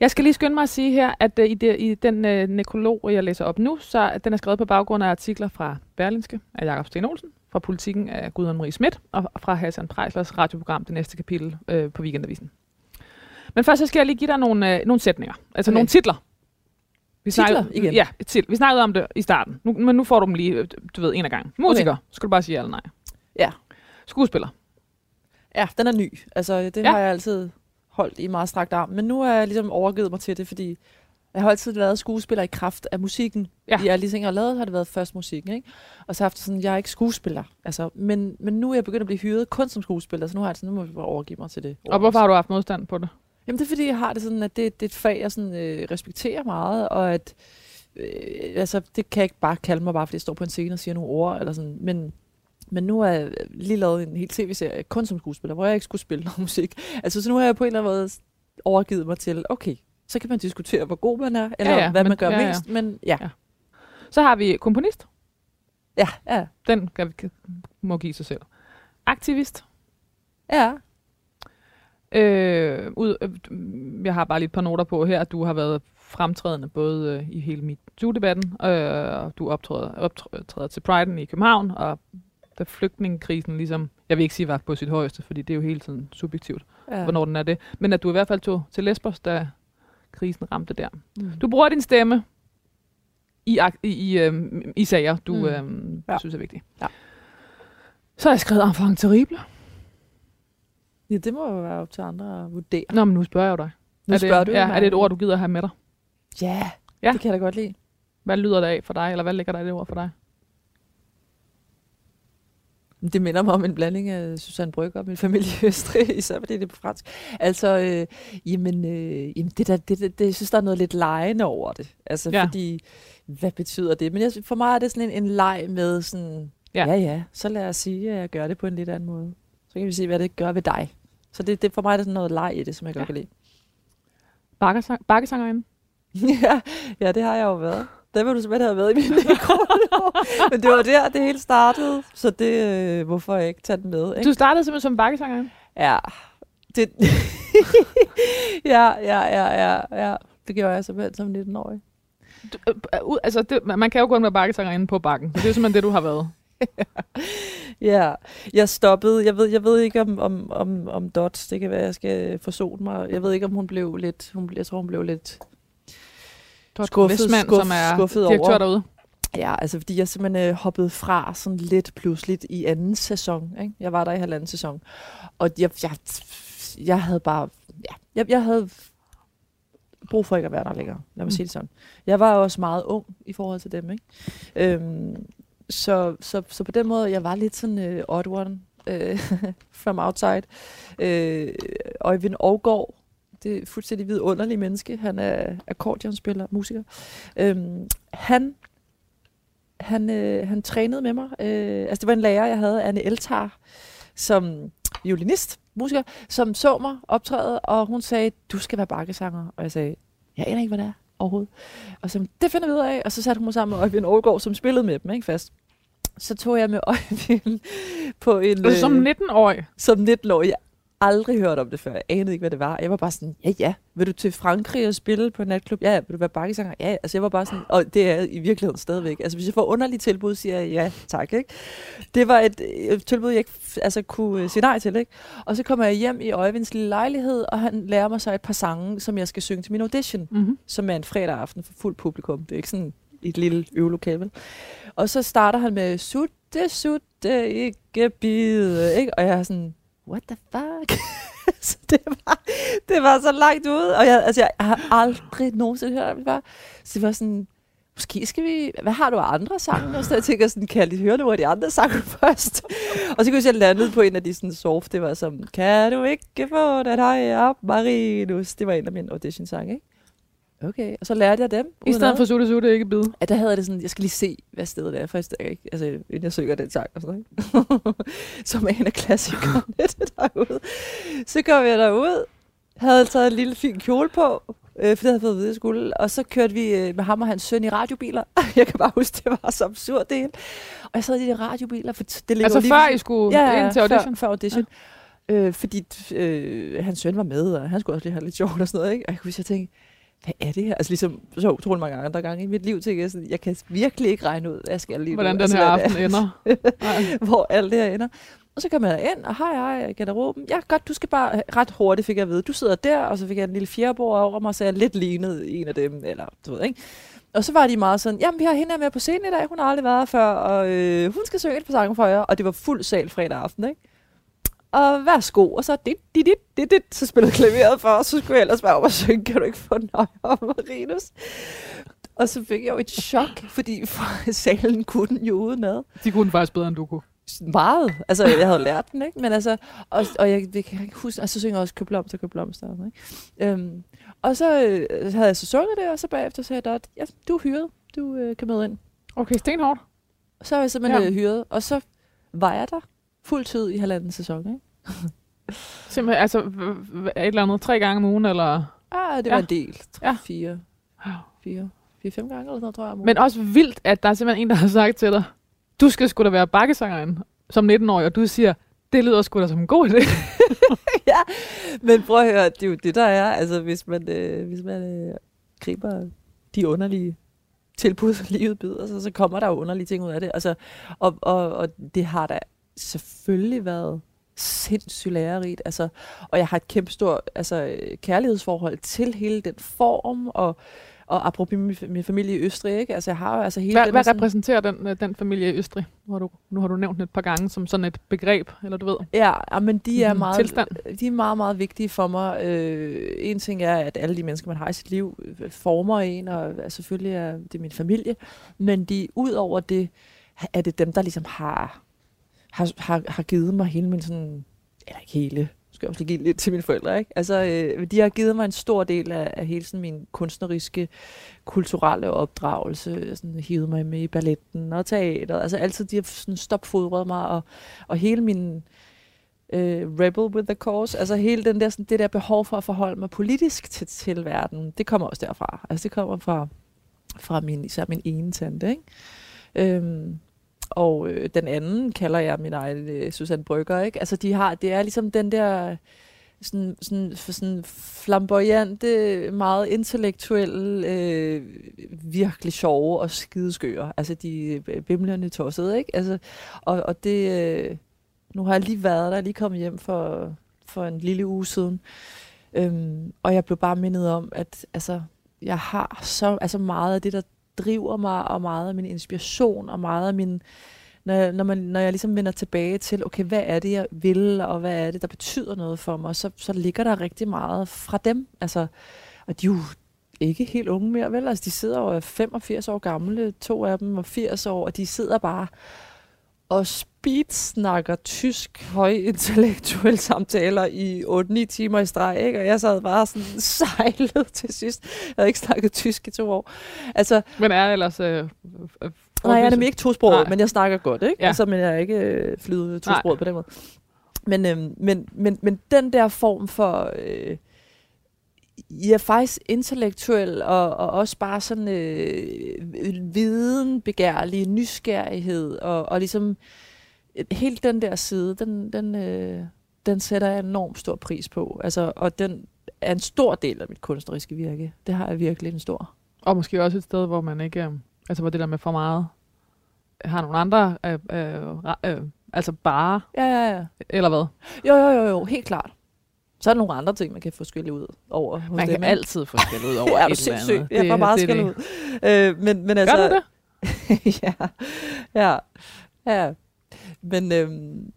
jeg skal lige skynde mig at sige her, at øh, i, det, i den øh, nekrolog, jeg læser op nu, så er den er skrevet på baggrund af artikler fra Berlinske af Jakob Sten Olsen, fra Politikken af Gudrun Marie Schmidt, og fra Hassan Prejslers radioprogram, det næste kapitel øh, på Weekendavisen. Men først så skal jeg lige give dig nogle, øh, nogle sætninger, altså Okay. nogle titler. Vi Titler snakkede, igen? Ja, til, vi snakkede om det i starten, nu, men nu får du dem lige, øh, du ved, en af gangen. Musiker, okay. skal du bare sige ja eller nej. Ja. Skuespiller. Ja, den er ny. Altså, det ja. har jeg altid holdt i meget strakt arm. Men nu har jeg ligesom overgivet mig til det, fordi jeg har altid været skuespiller i kraft af musikken. Ja. I alle de ting, jeg har lavet, har det været først musikken, ikke? Og så har jeg haft sådan, jeg er ikke skuespiller. Altså, men, men nu er jeg begyndt at blive hyret kun som skuespiller, så nu har jeg sådan, nu må jeg bare overgive mig til det. Og hvorfor har du haft modstand på det? Jamen det er fordi, jeg har det sådan, at det, det er et fag, jeg sådan, øh, respekterer meget, og at øh, altså, det kan jeg ikke bare kalde mig, bare fordi jeg står på en scene og siger nogle ord, eller sådan, men, men nu har jeg lige lavet en hel tv-serie, kun som skuespiller, hvor jeg ikke skulle spille noget musik. Altså, så nu har jeg på en eller anden måde overgivet mig til, okay, så kan man diskutere, hvor god man er, eller Ja, ja, hvad men- man gør ja, ja. mest, men ja, Ja. Så har vi komponist. ja, ja, Den kan vi, kan, må give sig selv. Aktivist. ja, Øh, ud, øh, jeg har bare lige et par noter på her, at du har været fremtrædende både øh, i hele MeToo-debatten, øh, og du optræder, optræder til Pride'en i København, og da flygtningekrisen ligesom, jeg vil ikke sige var på sit højeste, fordi det er jo hele tiden subjektivt, ja. hvornår den er det, men at du i hvert fald tog til Lesbos, da krisen ramte der. Mm. Du bruger din stemme i, i, i, øhm, i sager, du Mm. øhm, ja. Synes er vigtige. Ja. Så har jeg skrevet Enfant Terrible. Ja, det må jo være op til andre at vurdere. Nå, men nu spørger jeg dig. Nu er spørger det, du ja, mig. er det et ord, du gider have med dig? Ja, Ja. ja, det kan jeg da godt lide. Hvad lyder det af for dig, eller hvad ligger der i det ord for dig? Det minder mig om en blanding af Susanne Brygger og min familie i Østrig, især fordi det er på fransk. Altså, øh, jamen, øh, jamen det der, det, det, det, jeg synes, der er noget lidt lejende over det. Altså, Ja. fordi, hvad betyder det? Men jeg, for mig er det sådan en, en leg med sådan, Ja. Ja. ja. Så lad os sige, at jeg gør det på en lidt anden måde. Så kan vi se, hvad det gør ved dig. Så det, det for mig er der sådan noget leg i det, som jeg godt Ja. kan lide. Bakkesang, bakkesangerinde. ja, ja, det har jeg jo været. Det vil du simpelthen have været i min nekronolog. Men det var der, det hele startede. Så det, øh, hvorfor ikke tage den med? Ikke? Du startede simpelthen som bakkesangerinde. Ja. Det, ja, ja, ja, ja, ja. Det gjorde jeg simpelthen som 19-årig. Du, øh, øh, ud- altså, det, man kan jo kun være bakkesangerinde på bakken. Så det er simpelthen det, du har været. Ja, jeg stoppede. Jeg ved, jeg ved ikke om, om, om, om Dots. Det kan være, jeg skal forsone mig. Jeg ved ikke, om hun blev lidt... Hun, jeg tror, hun blev lidt... Har Skuffet- Vestmand, skuff- som er skuffet direktør over. derude. Ja, altså fordi jeg simpelthen øh, hoppede fra sådan lidt pludseligt i anden sæson. Ikke? Jeg var der i halvanden sæson. Og jeg, jeg, jeg havde bare... Ja, jeg, jeg havde brug for ikke at være der længere. Lad mig Mm. sige det sådan. Jeg var også meget ung i forhold til dem. Ikke? Øhm, så, så, så på den måde, jeg var lidt sådan øh, odd one øh, from outside. Øh, Øjvind Aargaard, det er et fuldstændig vidunderlig menneske. Han er akkordionspiller, musiker. Øhm, han han, øh, han trænede med mig. Øh, altså det var en lærer, jeg havde, Anne Eltar, som violinist, musiker, som så mig optræde, og hun sagde, du skal være bakkesanger. Og jeg sagde, jeg aner ikke, hvad det er overhovedet. Og så det finder vi ud af. Og så satte hun mig sammen med Øjvind Aargaard, som spillede med dem, ikke fast. Så tog jeg med Øjvind på en... Som øh, 19-årig. som 19-årig. Jeg har aldrig hørt om det før. Jeg anede ikke, hvad det var. Jeg var bare sådan, ja, ja. Vil du til Frankrig og spille på en natklub? Ja, ja. Vil du være bakkesanger? Ja, ja. Altså, jeg var bare sådan, og det er i virkeligheden stadigvæk. Altså, hvis jeg får underlige tilbud, siger jeg ja, tak, ikke? Det var et, et tilbud, jeg ikke altså, kunne øh, sige nej til, ikke? Og så kommer jeg hjem i Øjvinds lille lejlighed, og han lærer mig så et par sange, som jeg skal synge til min audition Mm-hmm. som er en fredag aften for fuld publikum. Det er ikke sådan et lille øvelokale, vel? Og så starter han med, sutte, sutte, ikke bide, ikke? Og jeg er sådan, what the fuck? så det var, det var så langt ude, og jeg, altså, jeg har aldrig nogensinde hørt om det før. Så det var sådan, måske skal vi, hvad har du af andre sange? Og så jeg tænker sådan, kan jeg lige høre nogle af de andre sange først? og så kunne jeg landet på en af de sådan soft, det var som, kan du ikke få det her op, Marinus? Det var en af mine audition-sange, ikke? Okay, og så lærte jeg dem. I stedet for sutte, sutte, ikke bide. Ja, der havde jeg det sådan, jeg skal lige se, hvad stedet er, først, ikke? Altså, inden jeg synger den sang og sådan noget. ikke? Som er en af klassikerne derude. Så kom jeg derud, havde taget en lille fin kjole på, øh, for det havde fået at vide, jeg skulle. Og så kørte vi øh, med ham og hans søn i radiobiler. jeg kan bare huske, det var så absurd det hele. Og jeg sad i de radiobiler, for det ligger Altså lige før I skulle ja, ja, ind til audition. Før, før audition. Ja. Øh, fordi øh, hans søn var med, og han skulle også lige have lidt sjovt og sådan noget. Ikke? Og jeg kunne huske, jeg tænkte, hvad er det her? Altså ligesom så utrolig mange andre gange i mit liv, tænker jeg sådan, jeg kan virkelig ikke regne ud, hvad jeg skal lige. Hvordan den altså, her aften er, ender. Hvor alt det her ender. Og så kom jeg ind, og hej, hej, garderoben. Ja, godt, du skal bare, ret hurtigt fik jeg at vide, du sidder der, og så fik jeg en lille fjerbord over mig, så jeg lidt lignede en af dem, eller du ved, ikke? Og så var de meget sådan, jamen vi har hende her med på scenen i dag, hun har aldrig været her før, og øh, hun skal synge et par sange for jer, og det var fuld sal fredag aften, ikke? Og værsgo, og så dit, dit, dit, dit, dit, så spillede klaveret for, og så skulle jeg ellers være op og synge, kan du ikke få nøje om, Marinus? Og så fik jeg jo et chok, fordi for salen kunne den jo udenad De kunne den faktisk bedre, end du kunne. meget. Altså, jeg havde lært den, ikke? Men altså, og, og jeg, jeg kan ikke huske, altså, så synger jeg også køb blomster, køb blomster. og Ikke? Øhm, og så øh, havde jeg så sunget det, og så bagefter sagde jeg, ja, du er hyret, du øh, kan med ind. Okay, stenhårdt. Og så var jeg simpelthen Ja. ja. hyret, og så var jeg der fuld tid i halvanden sæson, ikke? Simpelthen, altså et eller andet tre gange om ugen, eller... Ah, det Ja. var en del. Ja. Ja. Fire, fire, fire, fem gange eller sådan noget, tror jeg. Men også vildt, at der er simpelthen en, der har sagt til dig, du skal sgu da være bakkesangeren som 19-årig, og du siger, det lyder sgu da som en god idé. Men prøv at høre, det er jo det, der er, altså hvis man, øh, hvis man øh, griber de underlige tilbud, livet byder, så, så kommer der jo underlige ting ud af det. Altså, og, og, og det har da selvfølgelig været sindssygt lærerigt. Altså, og jeg har et kæmpe stort altså, kærlighedsforhold til hele den form, og, og apropos min, min familie i Østrig, ikke? Altså, jeg har jo altså hele Hvad, den hvad sådan- repræsenterer den, øh, den familie i Østrig? Nu har, du, nu har du nævnt den et par gange som sådan et begreb, eller du ved. Ja, men de er, Mhm, meget, tilstand. de er meget, meget vigtige for mig. Øh, en ting er, at alle de mennesker, man har i sit liv, øh, former en, og øh, selvfølgelig er det min familie. Men de, ud over det, er det dem, der ligesom har, har, har, har givet mig hele min sådan, eller ikke hele, skal jeg også give lidt til mine forældre, ikke? Altså, øh, de har givet mig en stor del af, af hele sådan min kunstneriske, kulturelle opdragelse. Sådan, hivet mig med i balletten og teateret. Altså altid, de har sådan stopfodret mig, og, og hele min øh, rebel with the cause, altså hele den der, sådan, det der behov for at forholde mig politisk til, til verden, det kommer også derfra. Altså det kommer fra, fra min, især min ene tante, ikke? Øhm, og øh, den anden kalder jeg min egen øh, Susanne Brygger, ikke? Altså de har, det er ligesom den der sådan, sådan, sådan flamboyante, meget intellektuelle, øh, virkelig sjove og skideskøre. Altså de øh, bimlerne tossede, ikke? Altså, og, og det, øh, nu har jeg lige været der, lige kommet hjem for, for en lille uge siden, øhm, og jeg blev bare mindet om, at altså, jeg har så altså meget af det, der driver mig, og meget af min inspiration, og meget af min... Når jeg, når, man, når jeg ligesom vender tilbage til, okay, hvad er det, jeg vil, og hvad er det, der betyder noget for mig, så, så ligger der rigtig meget fra dem. Altså, og de er jo ikke helt unge mere, vel? Altså, de sidder jo 85 år gamle, to af dem og 80 år, og de sidder bare og speedsnakker tysk højintellektuelle samtaler i 8-9 timer i streg, ikke? og jeg sad bare sådan sejlet til sidst. Jeg havde ikke snakket tysk i to år. Altså, Men er ellers... Øh, øh, nej, jeg er nemlig ikke tosproget, men jeg snakker godt, ikke? Ja. Altså, men jeg er ikke øh, flydende tosproget på den måde. Men, øhm, men, men, men den der form for... Øh, jeg er faktisk intellektuel, og, og også bare sådan øh, videnbegærlig, nysgerrighed, og, og ligesom øh, helt den der side, den, den, øh, den sætter jeg enormt stor pris på. Altså, og den er en stor del af mit kunstneriske virke. Det har jeg virkelig en stor. Og måske også et sted, hvor man ikke... Øh, altså, hvor det der med for meget har nogle andre... Øh, øh, øh, altså bare... Ja, ja, ja. Eller hvad? Jo, jo, jo, jo, helt klart. Så er der nogle andre ting, man kan få skille ud over Man dem, kan ikke? altid få skæld ud over ja, et eller andet. Jeg får meget skæld ud. Øh, men, men altså, Gør du det? ja, ja, ja. Men, øhm,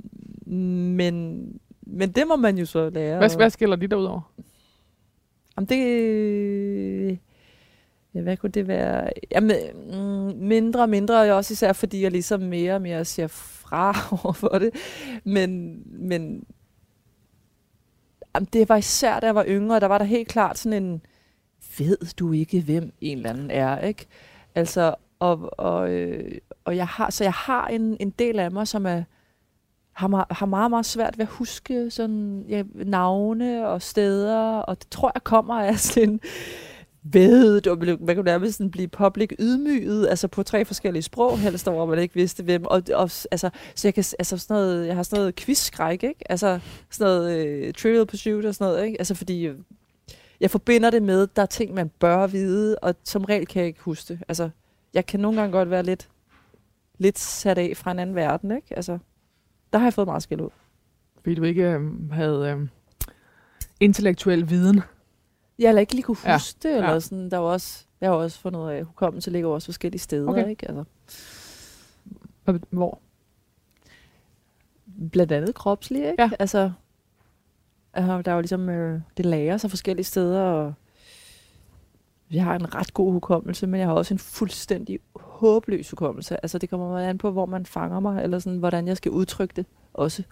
men, men det må man jo så lære. Hvad, hvad skiller de der ud over? Om det... Ja, hvad kunne det være? Jamen, mm, mindre og mindre, og også især fordi jeg ligesom mere og mere siger fra over for det. Men, men jamen, det var især, da jeg var yngre, der var der helt klart sådan en, ved du ikke, hvem en eller anden er, ikke? Altså, og, og, øh, og jeg har, så jeg har en, en del af mig, som er, har, har meget, meget svært ved at huske sådan, ja, navne og steder, og det tror jeg kommer af sådan en, ved og man kan nærmest sådan blive public ydmyget, altså på tre forskellige sprog, helst hvor man ikke vidste hvem, og, og altså, så jeg kan, altså sådan noget, jeg har sådan noget quizskræk, ikke? Altså sådan noget uh, trivial pursuit og sådan noget, ikke? Altså fordi, øh, jeg forbinder det med, der er ting, man bør vide, og som regel kan jeg ikke huske det. Altså, jeg kan nogle gange godt være lidt, lidt sat af fra en anden verden, ikke? Altså, der har jeg fået meget skæld ud. Fordi du ikke øh, havde øh, intellektuel viden. Jeg eller ikke lige kunne Ja, huske det, eller ja. sådan, der var også, jeg har også fundet af, hukommelse ligger også forskellige steder, Okay. ikke? Altså, Hvor? blandt andet kropsligt, ikke? Ja. Altså, altså, der er jo ligesom, øh, det lærer sig forskellige steder, og jeg har en ret god hukommelse, men jeg har også en fuldstændig håbløs hukommelse. Altså, det kommer meget an på, hvor man fanger mig, eller sådan, hvordan jeg skal udtrykke det også.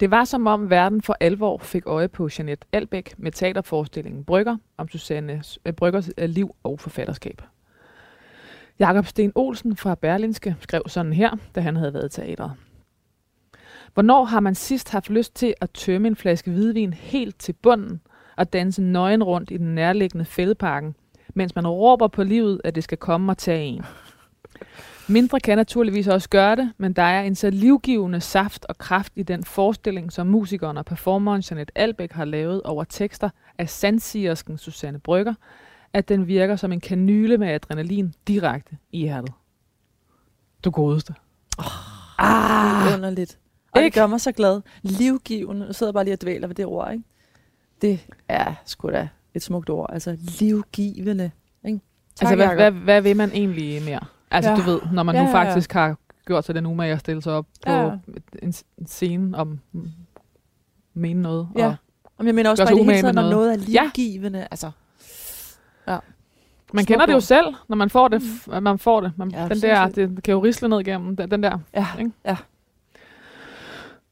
Det var som om verden for alvor fik øje på Jeanette Albæk med teaterforestillingen Brygger om Susanne øh, Bryggers øh, liv og forfatterskab. Jakob Sten Olsen fra Berlinske skrev sådan her, da han havde været i teateret. Hvornår har man sidst haft lyst til at tømme en flaske hvidvin helt til bunden og danse nøgen rundt i den nærliggende fældeparken, mens man råber på livet, at det skal komme og tage en? Mindre kan naturligvis også gøre det, men der er en så livgivende saft og kraft i den forestilling, som musikeren og performeren Jeanette Albæk har lavet over tekster af sandsigersken Susanne Brygger, at den virker som en kanyle med adrenalin direkte i hjertet. Du godeste. Ah, det er underligt. Og det Ikke? gør mig så glad. Livgivende. Nu sidder jeg bare lige og dvæler ved det ord, ikke? Det er sgu da et smukt ord. Altså, livgivende. Ikke? Tak, Altså, hvad, hvad, hvad vil man egentlig mere? Altså, Ja. du ved, når man Ja, nu ja, ja. faktisk har gjort sig den umage at stille sig op på Ja. en, en scene om mm, mene noget. Ja. Og Og jeg mener også bare det hele med når noget. er Ja. livgivende. Altså, man Smukt kender det jo selv, når man får det. f- Man får det. Man, Ja, den der, det kan jo risle ned igennem den, den der. ja, Ikke? ja.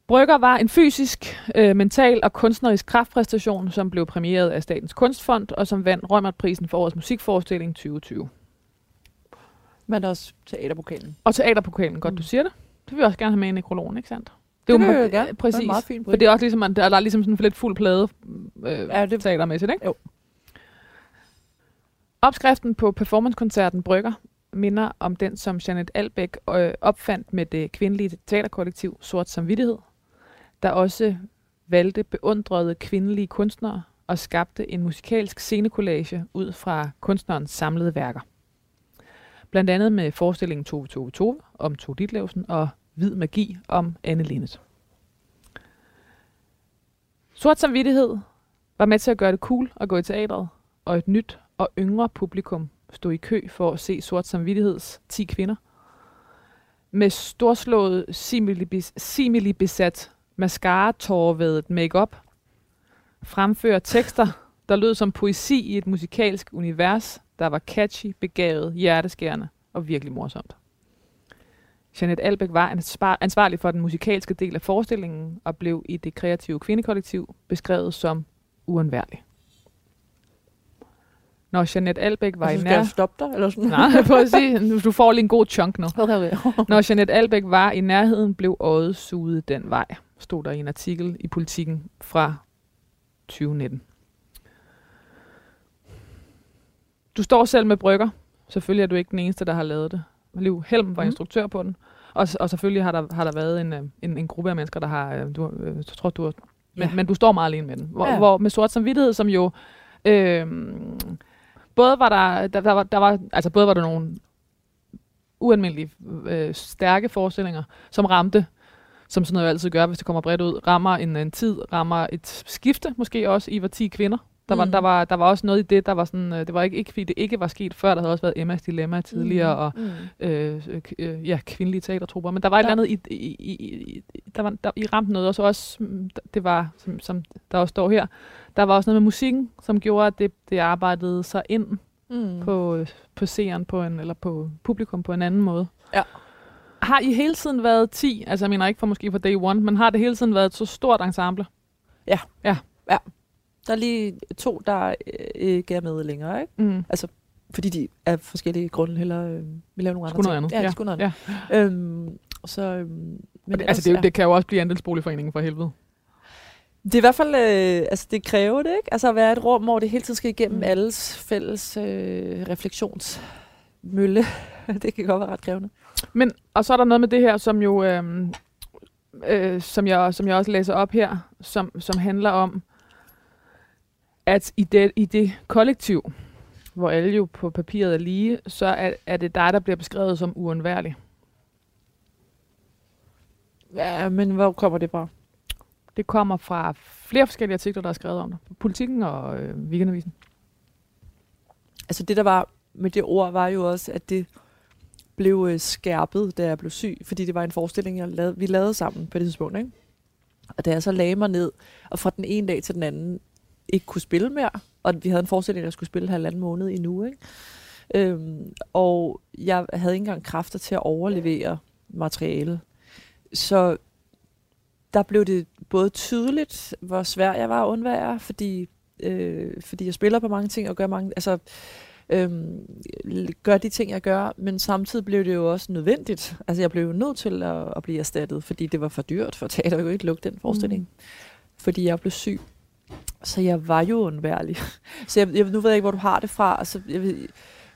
Brygger var en fysisk, øh, mental og kunstnerisk kraftpræstation, som blev præmieret af Statens Kunstfond, og som vandt Rømerprisen for årets musikforestilling 2020. Men også teaterpokalen. Og teaterpokalen, godt Mm. du siger det. Det vil jeg også gerne have med i nekrologen, ikke sandt? Det, er det jo vil ma- jeg gerne. Præcis. Det er meget fin For det er også ligesom, at der, er ligesom sådan lidt fuld plade øh, Ja, ja, det- det teatermæssigt, ikke? Jo. Opskriften på performancekoncerten Brygger minder om den, som Janet Albeck øh, opfandt med det kvindelige teaterkollektiv Sort Samvittighed, der også valgte beundrede kvindelige kunstnere og skabte en musikalsk scenekollage ud fra kunstnerens samlede værker. Blandt andet med forestillingen Tove Tove Tove om Tove Ditlevsen og Hvid Magi om Anne Linnet. Sort Samvittighed var med til at gøre det cool at gå i teatret, og et nyt og yngre publikum stod i kø for at se Sort Samvittigheds 10 kvinder. Med storslået similibis- similibesat mascara-tårvedet makeup fremfører tekster, der lød som poesi i et musikalsk univers, der var catchy, begavet, hjerteskærende og virkelig morsomt. Janet Albeck var ansvar- ansvarlig for den musikalske del af forestillingen og blev i det kreative kvindekollektiv beskrevet som uundværlig. Når Janet Albeck var i skal nær... jeg stoppe dig? Eller sådan? Nej, prøv at sige, du får lige en god chunk nu. Okay, okay. Når Janet Albeck var i nærheden, blev øjet suget den vej, stod der i en artikel i Politiken fra 2019. Du står selv med brygger. Selvfølgelig er du ikke den eneste, der har lavet det. Liv Helm var Mm. instruktør på den. Og, og selvfølgelig har der, har der været en, øh, en, en gruppe af mennesker, der har... øh, Du, øh, jeg tror, du har, men, Ja. men du står meget alene med den. Hvor, Ja. hvor med sort samvittighed, som jo... Øh, både var der, der, der, var, der var, altså både var der nogle ualmindelige øh, stærke forestillinger, som ramte, som sådan noget altid gør, hvis det kommer bredt ud, rammer en, en tid, rammer et skifte, måske også, I var 10 kvinder. Der var, Mm. der, var, der var også noget i det, der var sådan, øh, det var ikke, ikke fordi det ikke var sket før, der havde også været Emmas Dilemma tidligere, og Mm. øh, øh, ja, kvindelige teatertrupper, men der var et Ja. eller andet i, i, i, i der var, der, I ramte noget, og så også, mm, det var, som, som der også står her, der var også noget med musikken, som gjorde, at det, det arbejdede sig ind Mm. på, øh, på seeren på en, eller på publikum på en anden måde. Ja. Har I hele tiden været 10, altså jeg mener ikke for måske for day one, men har det hele tiden været et så stort ensemble? Der er lige to, der øh, ikke er med længere, ikke? Mm. Fordi de af forskellige grunde heller øh, vil lave nogle andre noget ting. andet. Ja, de skulle noget andet. Ja. Øhm, så, øhm, men Men ellers, altså det, er ja. det kan jo også blive andelsboligforeningen for helvede. Det er i hvert fald, øh, altså det kræver det, ikke? Altså at være et rum, hvor det hele tiden skal igennem Mm. alles fælles øh, refleksionsmølle. det kan godt være ret krævende. Men, og så er der noget med det her, som jo, øhm, øh, som, jeg, som jeg også læser op her, som, som handler om, at i det, i det kollektiv, hvor alle jo på papiret er lige, så er, er det dig, der bliver beskrevet som uundværlig. Ja, men hvor kommer det fra? Det kommer fra flere forskellige artikler, der er skrevet om det. Politikken og øh, Weekendavisen. Altså det, der var med det ord, var jo også, at det blev øh, skærpet, da jeg blev syg, fordi det var en forestilling, jeg lavede, vi lavede sammen på det tidspunkt. Ikke? Og da jeg så lagde mig ned, og fra den ene dag til den anden ikke kunne spille mere, og vi havde en forestilling, der skulle spille halvanden måned i nu, ikke? Øhm, og jeg havde ikke engang kræfter til at overlevere materiale. Så der blev det både tydeligt, hvor svær jeg var at undvære, fordi, øh, fordi jeg spiller på mange ting og gør mange, altså øhm, gør de ting, jeg gør, men samtidig blev det jo også nødvendigt. Altså jeg blev jo nødt til at, at blive erstattet, fordi det var for dyrt for teater. Jeg kunne ikke lukke den forestilling, mm. fordi jeg blev syg. Så jeg var jo undværlig. Så jeg, jeg, nu ved jeg ikke, hvor du har det fra. Altså, jeg, ved-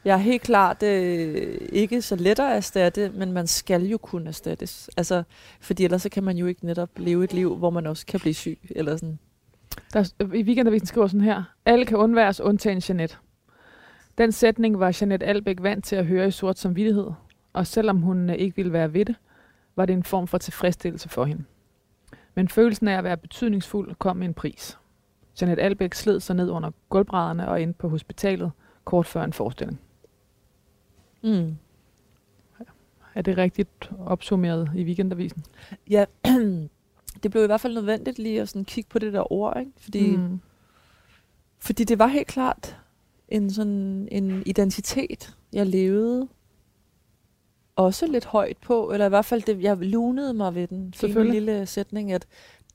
jeg er helt klart øh, ikke så let at erstatte, men man skal jo kunne erstattes. Altså, fordi ellers så kan man jo ikke netop leve et liv, hvor man også kan blive syg. Eller sådan. Der, øh, I Weekendavisen skriver sådan her. Alle kan undværes, undtagen Jeanette. Den sætning var Jeanette Albeck vant til at høre i sort som vidtighed, og selvom hun øh, ikke ville være ved det, var det en form for tilfredsstillelse for hende. Men følelsen af at være betydningsfuld kom med en pris. Jeanette Albeck sled sig ned under gulvbrædderne og ind på hospitalet kort før en forestilling. Mm. Er det rigtigt opsummeret i Weekendavisen? Ja, det blev i hvert fald nødvendigt lige at sådan kigge på det der ord, ikke? Fordi, mm. Fordi det var helt klart en sådan en identitet, jeg levede også lidt højt på, eller i hvert fald, det, jeg lunede mig ved den fine lille sætning, at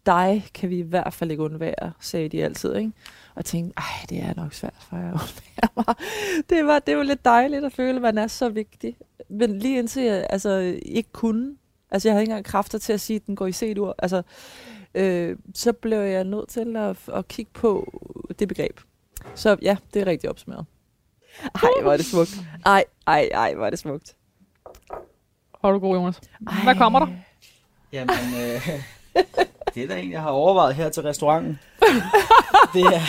dig kan vi i hvert fald ikke undvære, sagde de altid, ikke? Og tænkte, ej, det er nok svært for jer at undvære mig. Det var, det var lidt dejligt at føle, at man er så vigtig. Men lige indtil jeg altså, ikke kunne, altså jeg havde ikke engang kræfter til at sige, at den går i C-dur, altså, øh, så blev jeg nødt til at, at kigge på det begreb. Så ja, det er rigtig opsummeret. Ej, hvor er det smukt. Ej, ej, ej, hvor er det smukt. Har du god, Jonas? Hvad kommer der? Jamen, øh, det er da en, jeg har overvejet her til restauranten. Det er,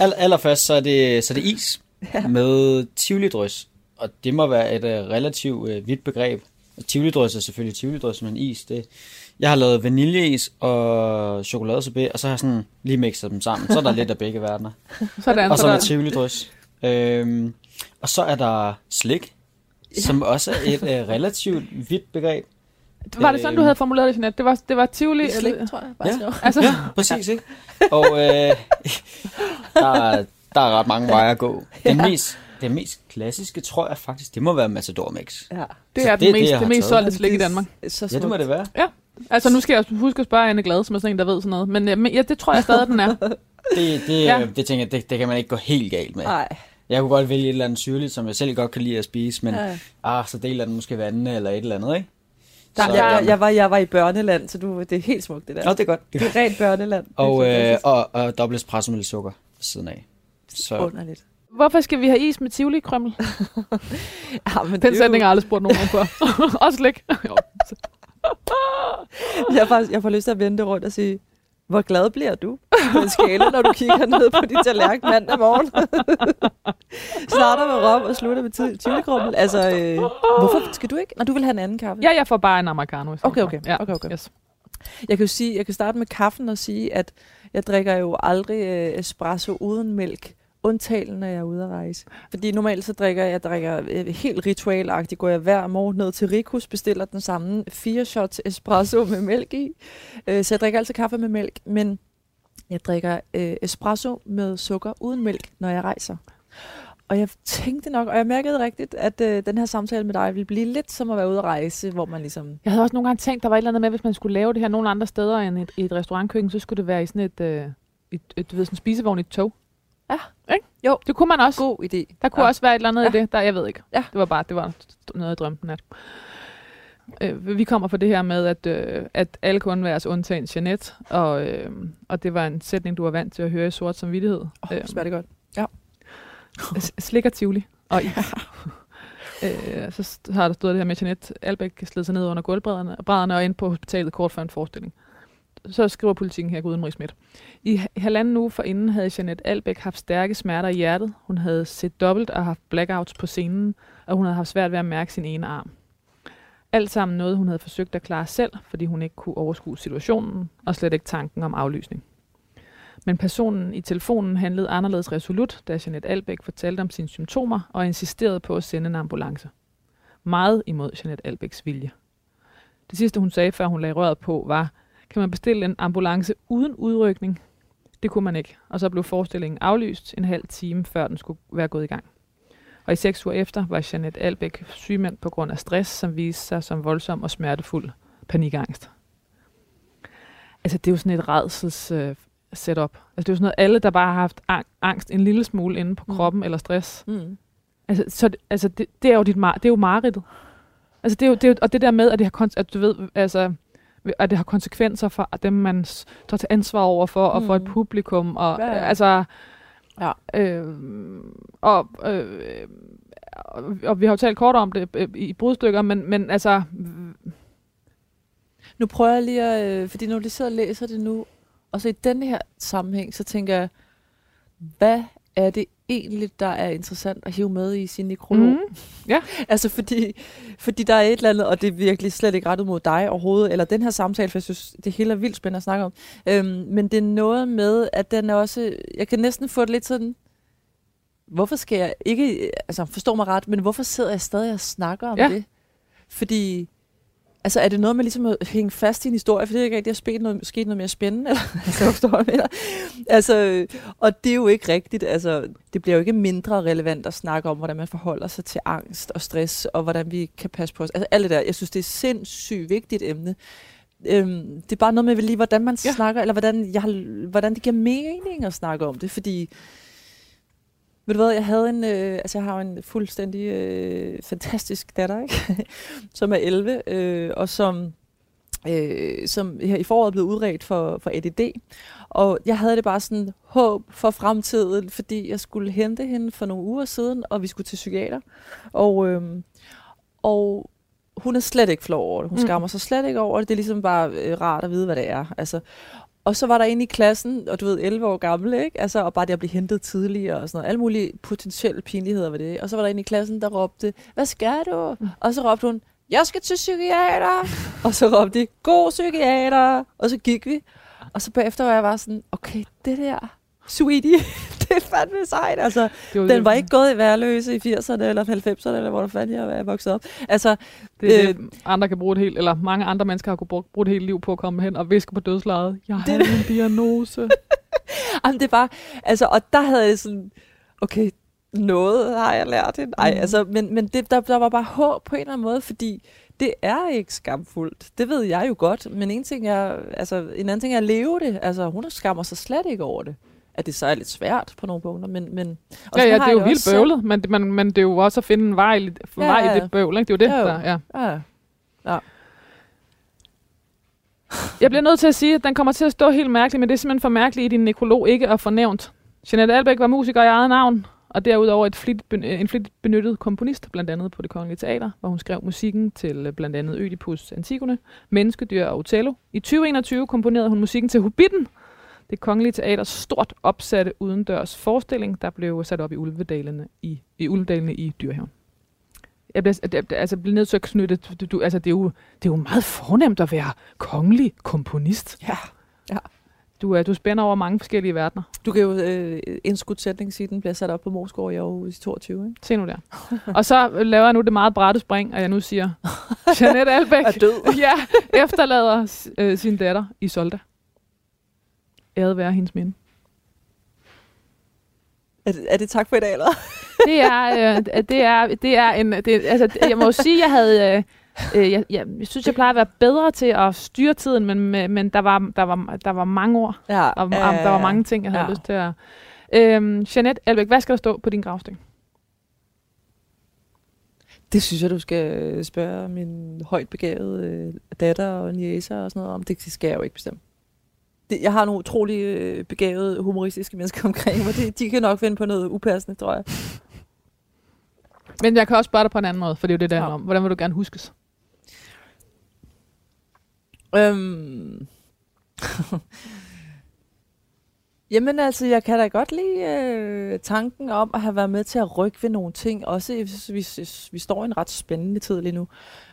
aller, allerførst så er det, så er det is med tivoli-drys. Og det må være et uh, relativt uh, vidt begreb. Og tivoli-drys er selvfølgelig tivoli-drys, men is, det... Jeg har lavet vaniljeis og chokoladesorbet, og så har jeg sådan lige mixet dem sammen. Så er der lidt af begge verdener. Sådan, Og så sådan. med tivoli-drys. Øhm, og så er der slik, som også er et uh, relativt vidt begreb. Var det sådan, du havde formuleret det, Jeanette? Det var, det var Tivoli? Det slik, eller- tror jeg. Bare Ja. ja. Altså, Ja, præcis, ikke? Og øh, der, er- der er ret mange veje at gå. Den mest, den mest klassiske, tror jeg faktisk, det må være Matador Mix. ja. det Så er det det, det, mest, det har mest solgte slik i Det Danmark. Så Ja, det må det være. Altså, nu skal jeg også huske at spørge Anne Glad, som er sådan en, der ved sådan noget. Men, øh, men ja, det tror jeg stadig, den er. Det, det, Ja. ja. det tænker jeg, det, det kan man ikke gå helt galt med. Nej. Jeg kunne godt vælge et eller andet syrligt, som jeg selv godt kan lide at spise, men Ja. ja. ah, så deler den måske vandene eller et eller andet, ikke? Der- Så- Jeg, jeg, jeg, var, jeg var i børneland, så du, det er helt smukt, det der. Nå, det er godt. Det er Det er rent børneland. Og, øh, og, og dobbelt espresso med lidt sukker ved siden af. Så Underligt. Hvorfor skal vi have is med Tivoli-krømmel? Ja, men Den det er sætning har jeg aldrig spurgt nogen før. også slik. Jeg, får, jeg får lyst til at vente rundt og sige, hvor glad bliver du på en skala, når du kigger ned på din tallerken mandag morgen? Starter med rom og slutter med tivoli Altså, øh, hvorfor skal du ikke? Når du vil have en anden kaffe? Ja, jeg får bare en americano. Okay, okay. Ja. okay, okay. Yes. Jeg kan jo sige, jeg kan starte med kaffen og sige, at jeg drikker jo aldrig øh, espresso uden mælk. Undtagen, når jeg er ude at rejse. Fordi normalt så drikker jeg, drikker øh, helt ritualagtigt. Går jeg hver morgen ned til Rikus, bestiller den samme fire shots espresso med mælk i. Øh, så jeg drikker altid kaffe med mælk. Men jeg drikker øh, espresso med sukker uden mælk, når jeg rejser. Og jeg tænkte nok, og jeg mærkede rigtigt, at øh, den her samtale med dig ville blive lidt som at være ude at rejse, hvor man ligesom... Jeg havde også nogle gange tænkt, der var et eller andet med, hvis man skulle lave det her nogle andre steder end et, i et restaurantkøkken, så skulle det være i sådan et, øh, et, et du ved, sådan en spisevogn i et tog. Ja. Ikke? Jo. Det kunne man også. God idé. Der kunne ja. også være et eller andet ja. Ja. i det. Der, jeg ved ikke. Ja. Det var bare, det var noget, jeg drømte nat. Øh, vi kommer fra det her med, at, øh, at alle kunne undværes undtagen Jeanette, og, øh, og det var en sætning, du var vant til at høre i sort som vidtighed. Oh, smager det godt. S- Slikker Tivoli og is. øh, så har der stået det her med, at Jeanette Albæk slid sig ned under gulvbrædderne brædderne og ind på hospitalet kort før en forestilling. Så skriver politikken her, Guden Marie Schmidt. I halvanden uge forinden havde Jeanette Albæk haft stærke smerter i hjertet. Hun havde set dobbelt og haft blackouts på scenen, og hun havde haft svært ved at mærke sin ene arm. Alt sammen noget, hun havde forsøgt at klare selv, fordi hun ikke kunne overskue situationen, og slet ikke tanken om aflysning. Men personen i telefonen handlede anderledes resolut, da Jeanette Albæk fortalte om sine symptomer og insisterede på at sende en ambulance. Meget imod Jeanette Albæks vilje. Det sidste, hun sagde, før hun lagde røret på, var, kan man bestille en ambulance uden udrykning? Det kunne man ikke, og så blev forestillingen aflyst en halv time, før den skulle være gået i gang. Og i seks uger efter var Jeanette Albæk sygemeldt på grund af stress, som viste sig som voldsom og smertefuld panikangst. Altså, det er jo sådan et redsels øh, setup. Altså, det er jo sådan noget, alle, der bare har haft ang- angst en lille smule inde på Mm. kroppen eller stress. Mm. Altså, så, altså det, det, er jo dit mar- det er jo mareridtet. Altså, det er jo, det er jo, og det der med, at det har, kon- at du ved, altså, at det har konsekvenser for dem, man tager til ansvar over for, og for et Mm. publikum, og Ja, ja. altså, Ja. øh, og, øh, og, og vi har jo talt kort om det øh, i brudstykker, men, men altså, Nu prøver jeg lige at, øh, fordi når du lige sidder og læser det nu, og så i denne her sammenhæng, så tænker jeg, hvad er det egentlig, der er interessant at hive med i sin nekrolog? mm, Altså fordi, fordi der er et eller andet, og det er virkelig slet ikke rettet mod dig overhovedet, eller den her samtale, for jeg synes, det hele er vildt spændende at snakke om. Øhm, men det er noget med, at den er også, jeg kan næsten få det lidt sådan, hvorfor skal jeg ikke, altså forstå mig ret, men hvorfor sidder jeg stadig og snakker om Ja. det? Fordi Altså, er det noget med ligesom at hænge fast i en historie, for det er ikke der er sket noget, sket noget mere spændende? Eller, altså, forstår jeg, mener? altså, og det er jo ikke rigtigt. Altså, det bliver jo ikke mindre relevant at snakke om, hvordan man forholder sig til angst og stress, og hvordan vi kan passe på os. Altså, alt det der. Jeg synes, det er sindssygt vigtigt emne. Øhm, det er bare noget med lige, hvordan man ja. snakker, eller hvordan, jeg hvordan det giver mening at snakke om det, fordi ved du hvad, jeg havde en, øh, altså jeg har en fuldstændig øh, fantastisk datter, ikke? som er 11, øh, og som, øh, som her i foråret blev udredt for, for ADD. Og jeg havde det bare sådan håb for fremtiden, fordi jeg skulle hente hende for nogle uger siden, og vi skulle til psykiater. Og, øh, og hun er slet ikke flov over det. Hun mm. skammer sig slet ikke over det. Det er ligesom bare øh, rart at vide, hvad det er. Altså, og så var der en i klassen, og du ved, 11 år gammel, ikke? Altså, og bare det at blive hentet tidligere og sådan noget. Alle mulige potentielle pinligheder ved det. Og så var der en i klassen, der råbte, hvad skal du? Og så råbte hun, jeg skal til psykiater. og så råbte de, god psykiater. Og så gik vi. Og så bagefter var jeg bare sådan, okay, det der, sweetie, det er fandme sejt. Altså, var den var ikke gået i værløse i 80'erne eller 90'erne, eller hvor der fanden jeg var vokset op. Altså, det er øh, det, andre kan bruge et helt, eller mange andre mennesker har kunne bruge, bruge et helt liv på at komme hen og viske på dødslejet. Jeg har en diagnose. Jamen, det var, altså, og der havde jeg sådan, okay, noget har jeg lært hende. Ej, mm. altså, men, men det, der, der var bare håb på en eller anden måde, fordi det er ikke skamfuldt. Det ved jeg jo godt, men en ting er, altså, en anden ting er at leve det. Altså, hun skammer sig slet ikke over det at det så er lidt svært på nogle punkter. Men, men, og ja, ja, det er jo vildt bøvlet, men, men, men det er jo også at finde en vej, ja, vej i det bøvl. Ikke? Det er jo det, ja, der ja. ja. ja. Jeg bliver nødt til at sige, at den kommer til at stå helt mærkeligt, men det er simpelthen for mærkeligt i din nekrolog ikke at få nævnt. Jeanette Albeck var musiker i eget navn, og derudover et flit, en flittigt benyttet komponist, blandt andet på det Kongelige Teater, hvor hun skrev musikken til blandt andet Ødipus Antigone, Menneskedyr og Otello. I 2021 komponerede hun musikken til Hobbiten, det kongelige teaters stort opsatte udendørs forestilling, der blev sat op i Ulvedalene i, i, Ulvedalene i Dyrhaven. Jeg bliver, altså, bliver nødt til at knytte, du, du, altså, det, er jo, det er jo meget fornemt at være kongelig komponist. Ja, ja. Du, du spænder over mange forskellige verdener. Du kan jo øh, indskudt sætning sige, den bliver sat op på Moskov i Aarhus i 22. Ikke? Se nu der. og så laver jeg nu det meget brætte spring, og jeg nu siger, Jeanette Albeck er død. ja, efterlader øh, sin datter i Solda æret være hendes minde. Er det, er det tak for i dag, eller? det er, øh, det er, det er en, det, altså, jeg må sige, jeg havde, øh, øh, jeg, jeg, jeg synes, jeg plejer at være bedre til at styre tiden, men, men der, var, der, var, der var mange ord, ja, og, øh, der var mange ting, jeg havde ja. lyst til at... Øh, Jeanette Albeck, hvad skal der stå på din gravsten? Det synes jeg, du skal spørge min højt begavede øh, datter og niæser og sådan noget om. Det skal jeg jo ikke bestemme det, jeg har nogle utrolig øh, begavede humoristiske mennesker omkring mig. De, de kan nok finde på noget upassende, tror jeg. Men jeg kan også spørge dig på en anden måde, for det er jo det, der ja. om. Hvordan vil du gerne huskes? Øhm. Jamen altså, jeg kan da godt lide øh, tanken om at have været med til at rykke ved nogle ting, også hvis vi, vi står i en ret spændende tid lige nu.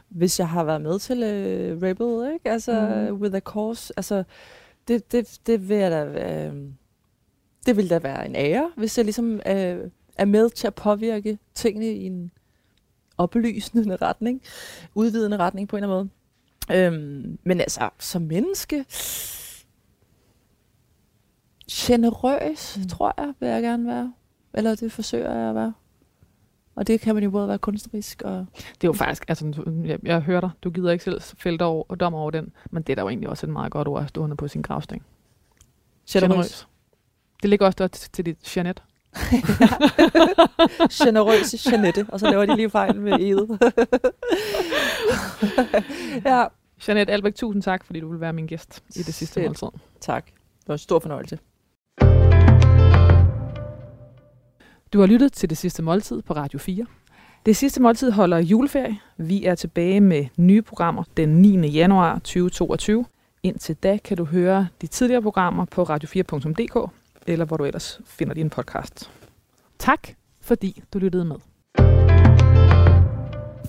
Hvis jeg har været med til øh, Rebel, ikke? Altså, mm. with a cause. Altså, det, det, det vil jeg da, øh, det vil da være en ære, hvis jeg ligesom øh, er med til at påvirke tingene i en oplysende retning, udvidende retning på en eller anden måde. Øhm, men altså, som menneske, generøs, mm. tror jeg, vil jeg gerne være. Eller det forsøger jeg at være. Og det kan man jo både være kunstnerisk og... Det er jo faktisk, altså, jeg, jeg hører dig, du gider ikke selv fælde over, og dom over den, men det er da jo egentlig også et meget godt ord at stå under på sin gravsten. Generøs. Det ligger også der til, til dit Jeanette. Generøse Jeanette, og så laver de lige fejl med eget. ja. Jeanette Albeck, tusind tak, fordi du vil være min gæst i det sidste måltid. Tak. Det var en stor fornøjelse. Du har lyttet til Det Sidste Måltid på Radio 4. Det Sidste Måltid holder juleferie. Vi er tilbage med nye programmer den 9. januar 2022. Indtil da kan du høre de tidligere programmer på radio4.dk, eller hvor du ellers finder din podcast. Tak, fordi du lyttede med.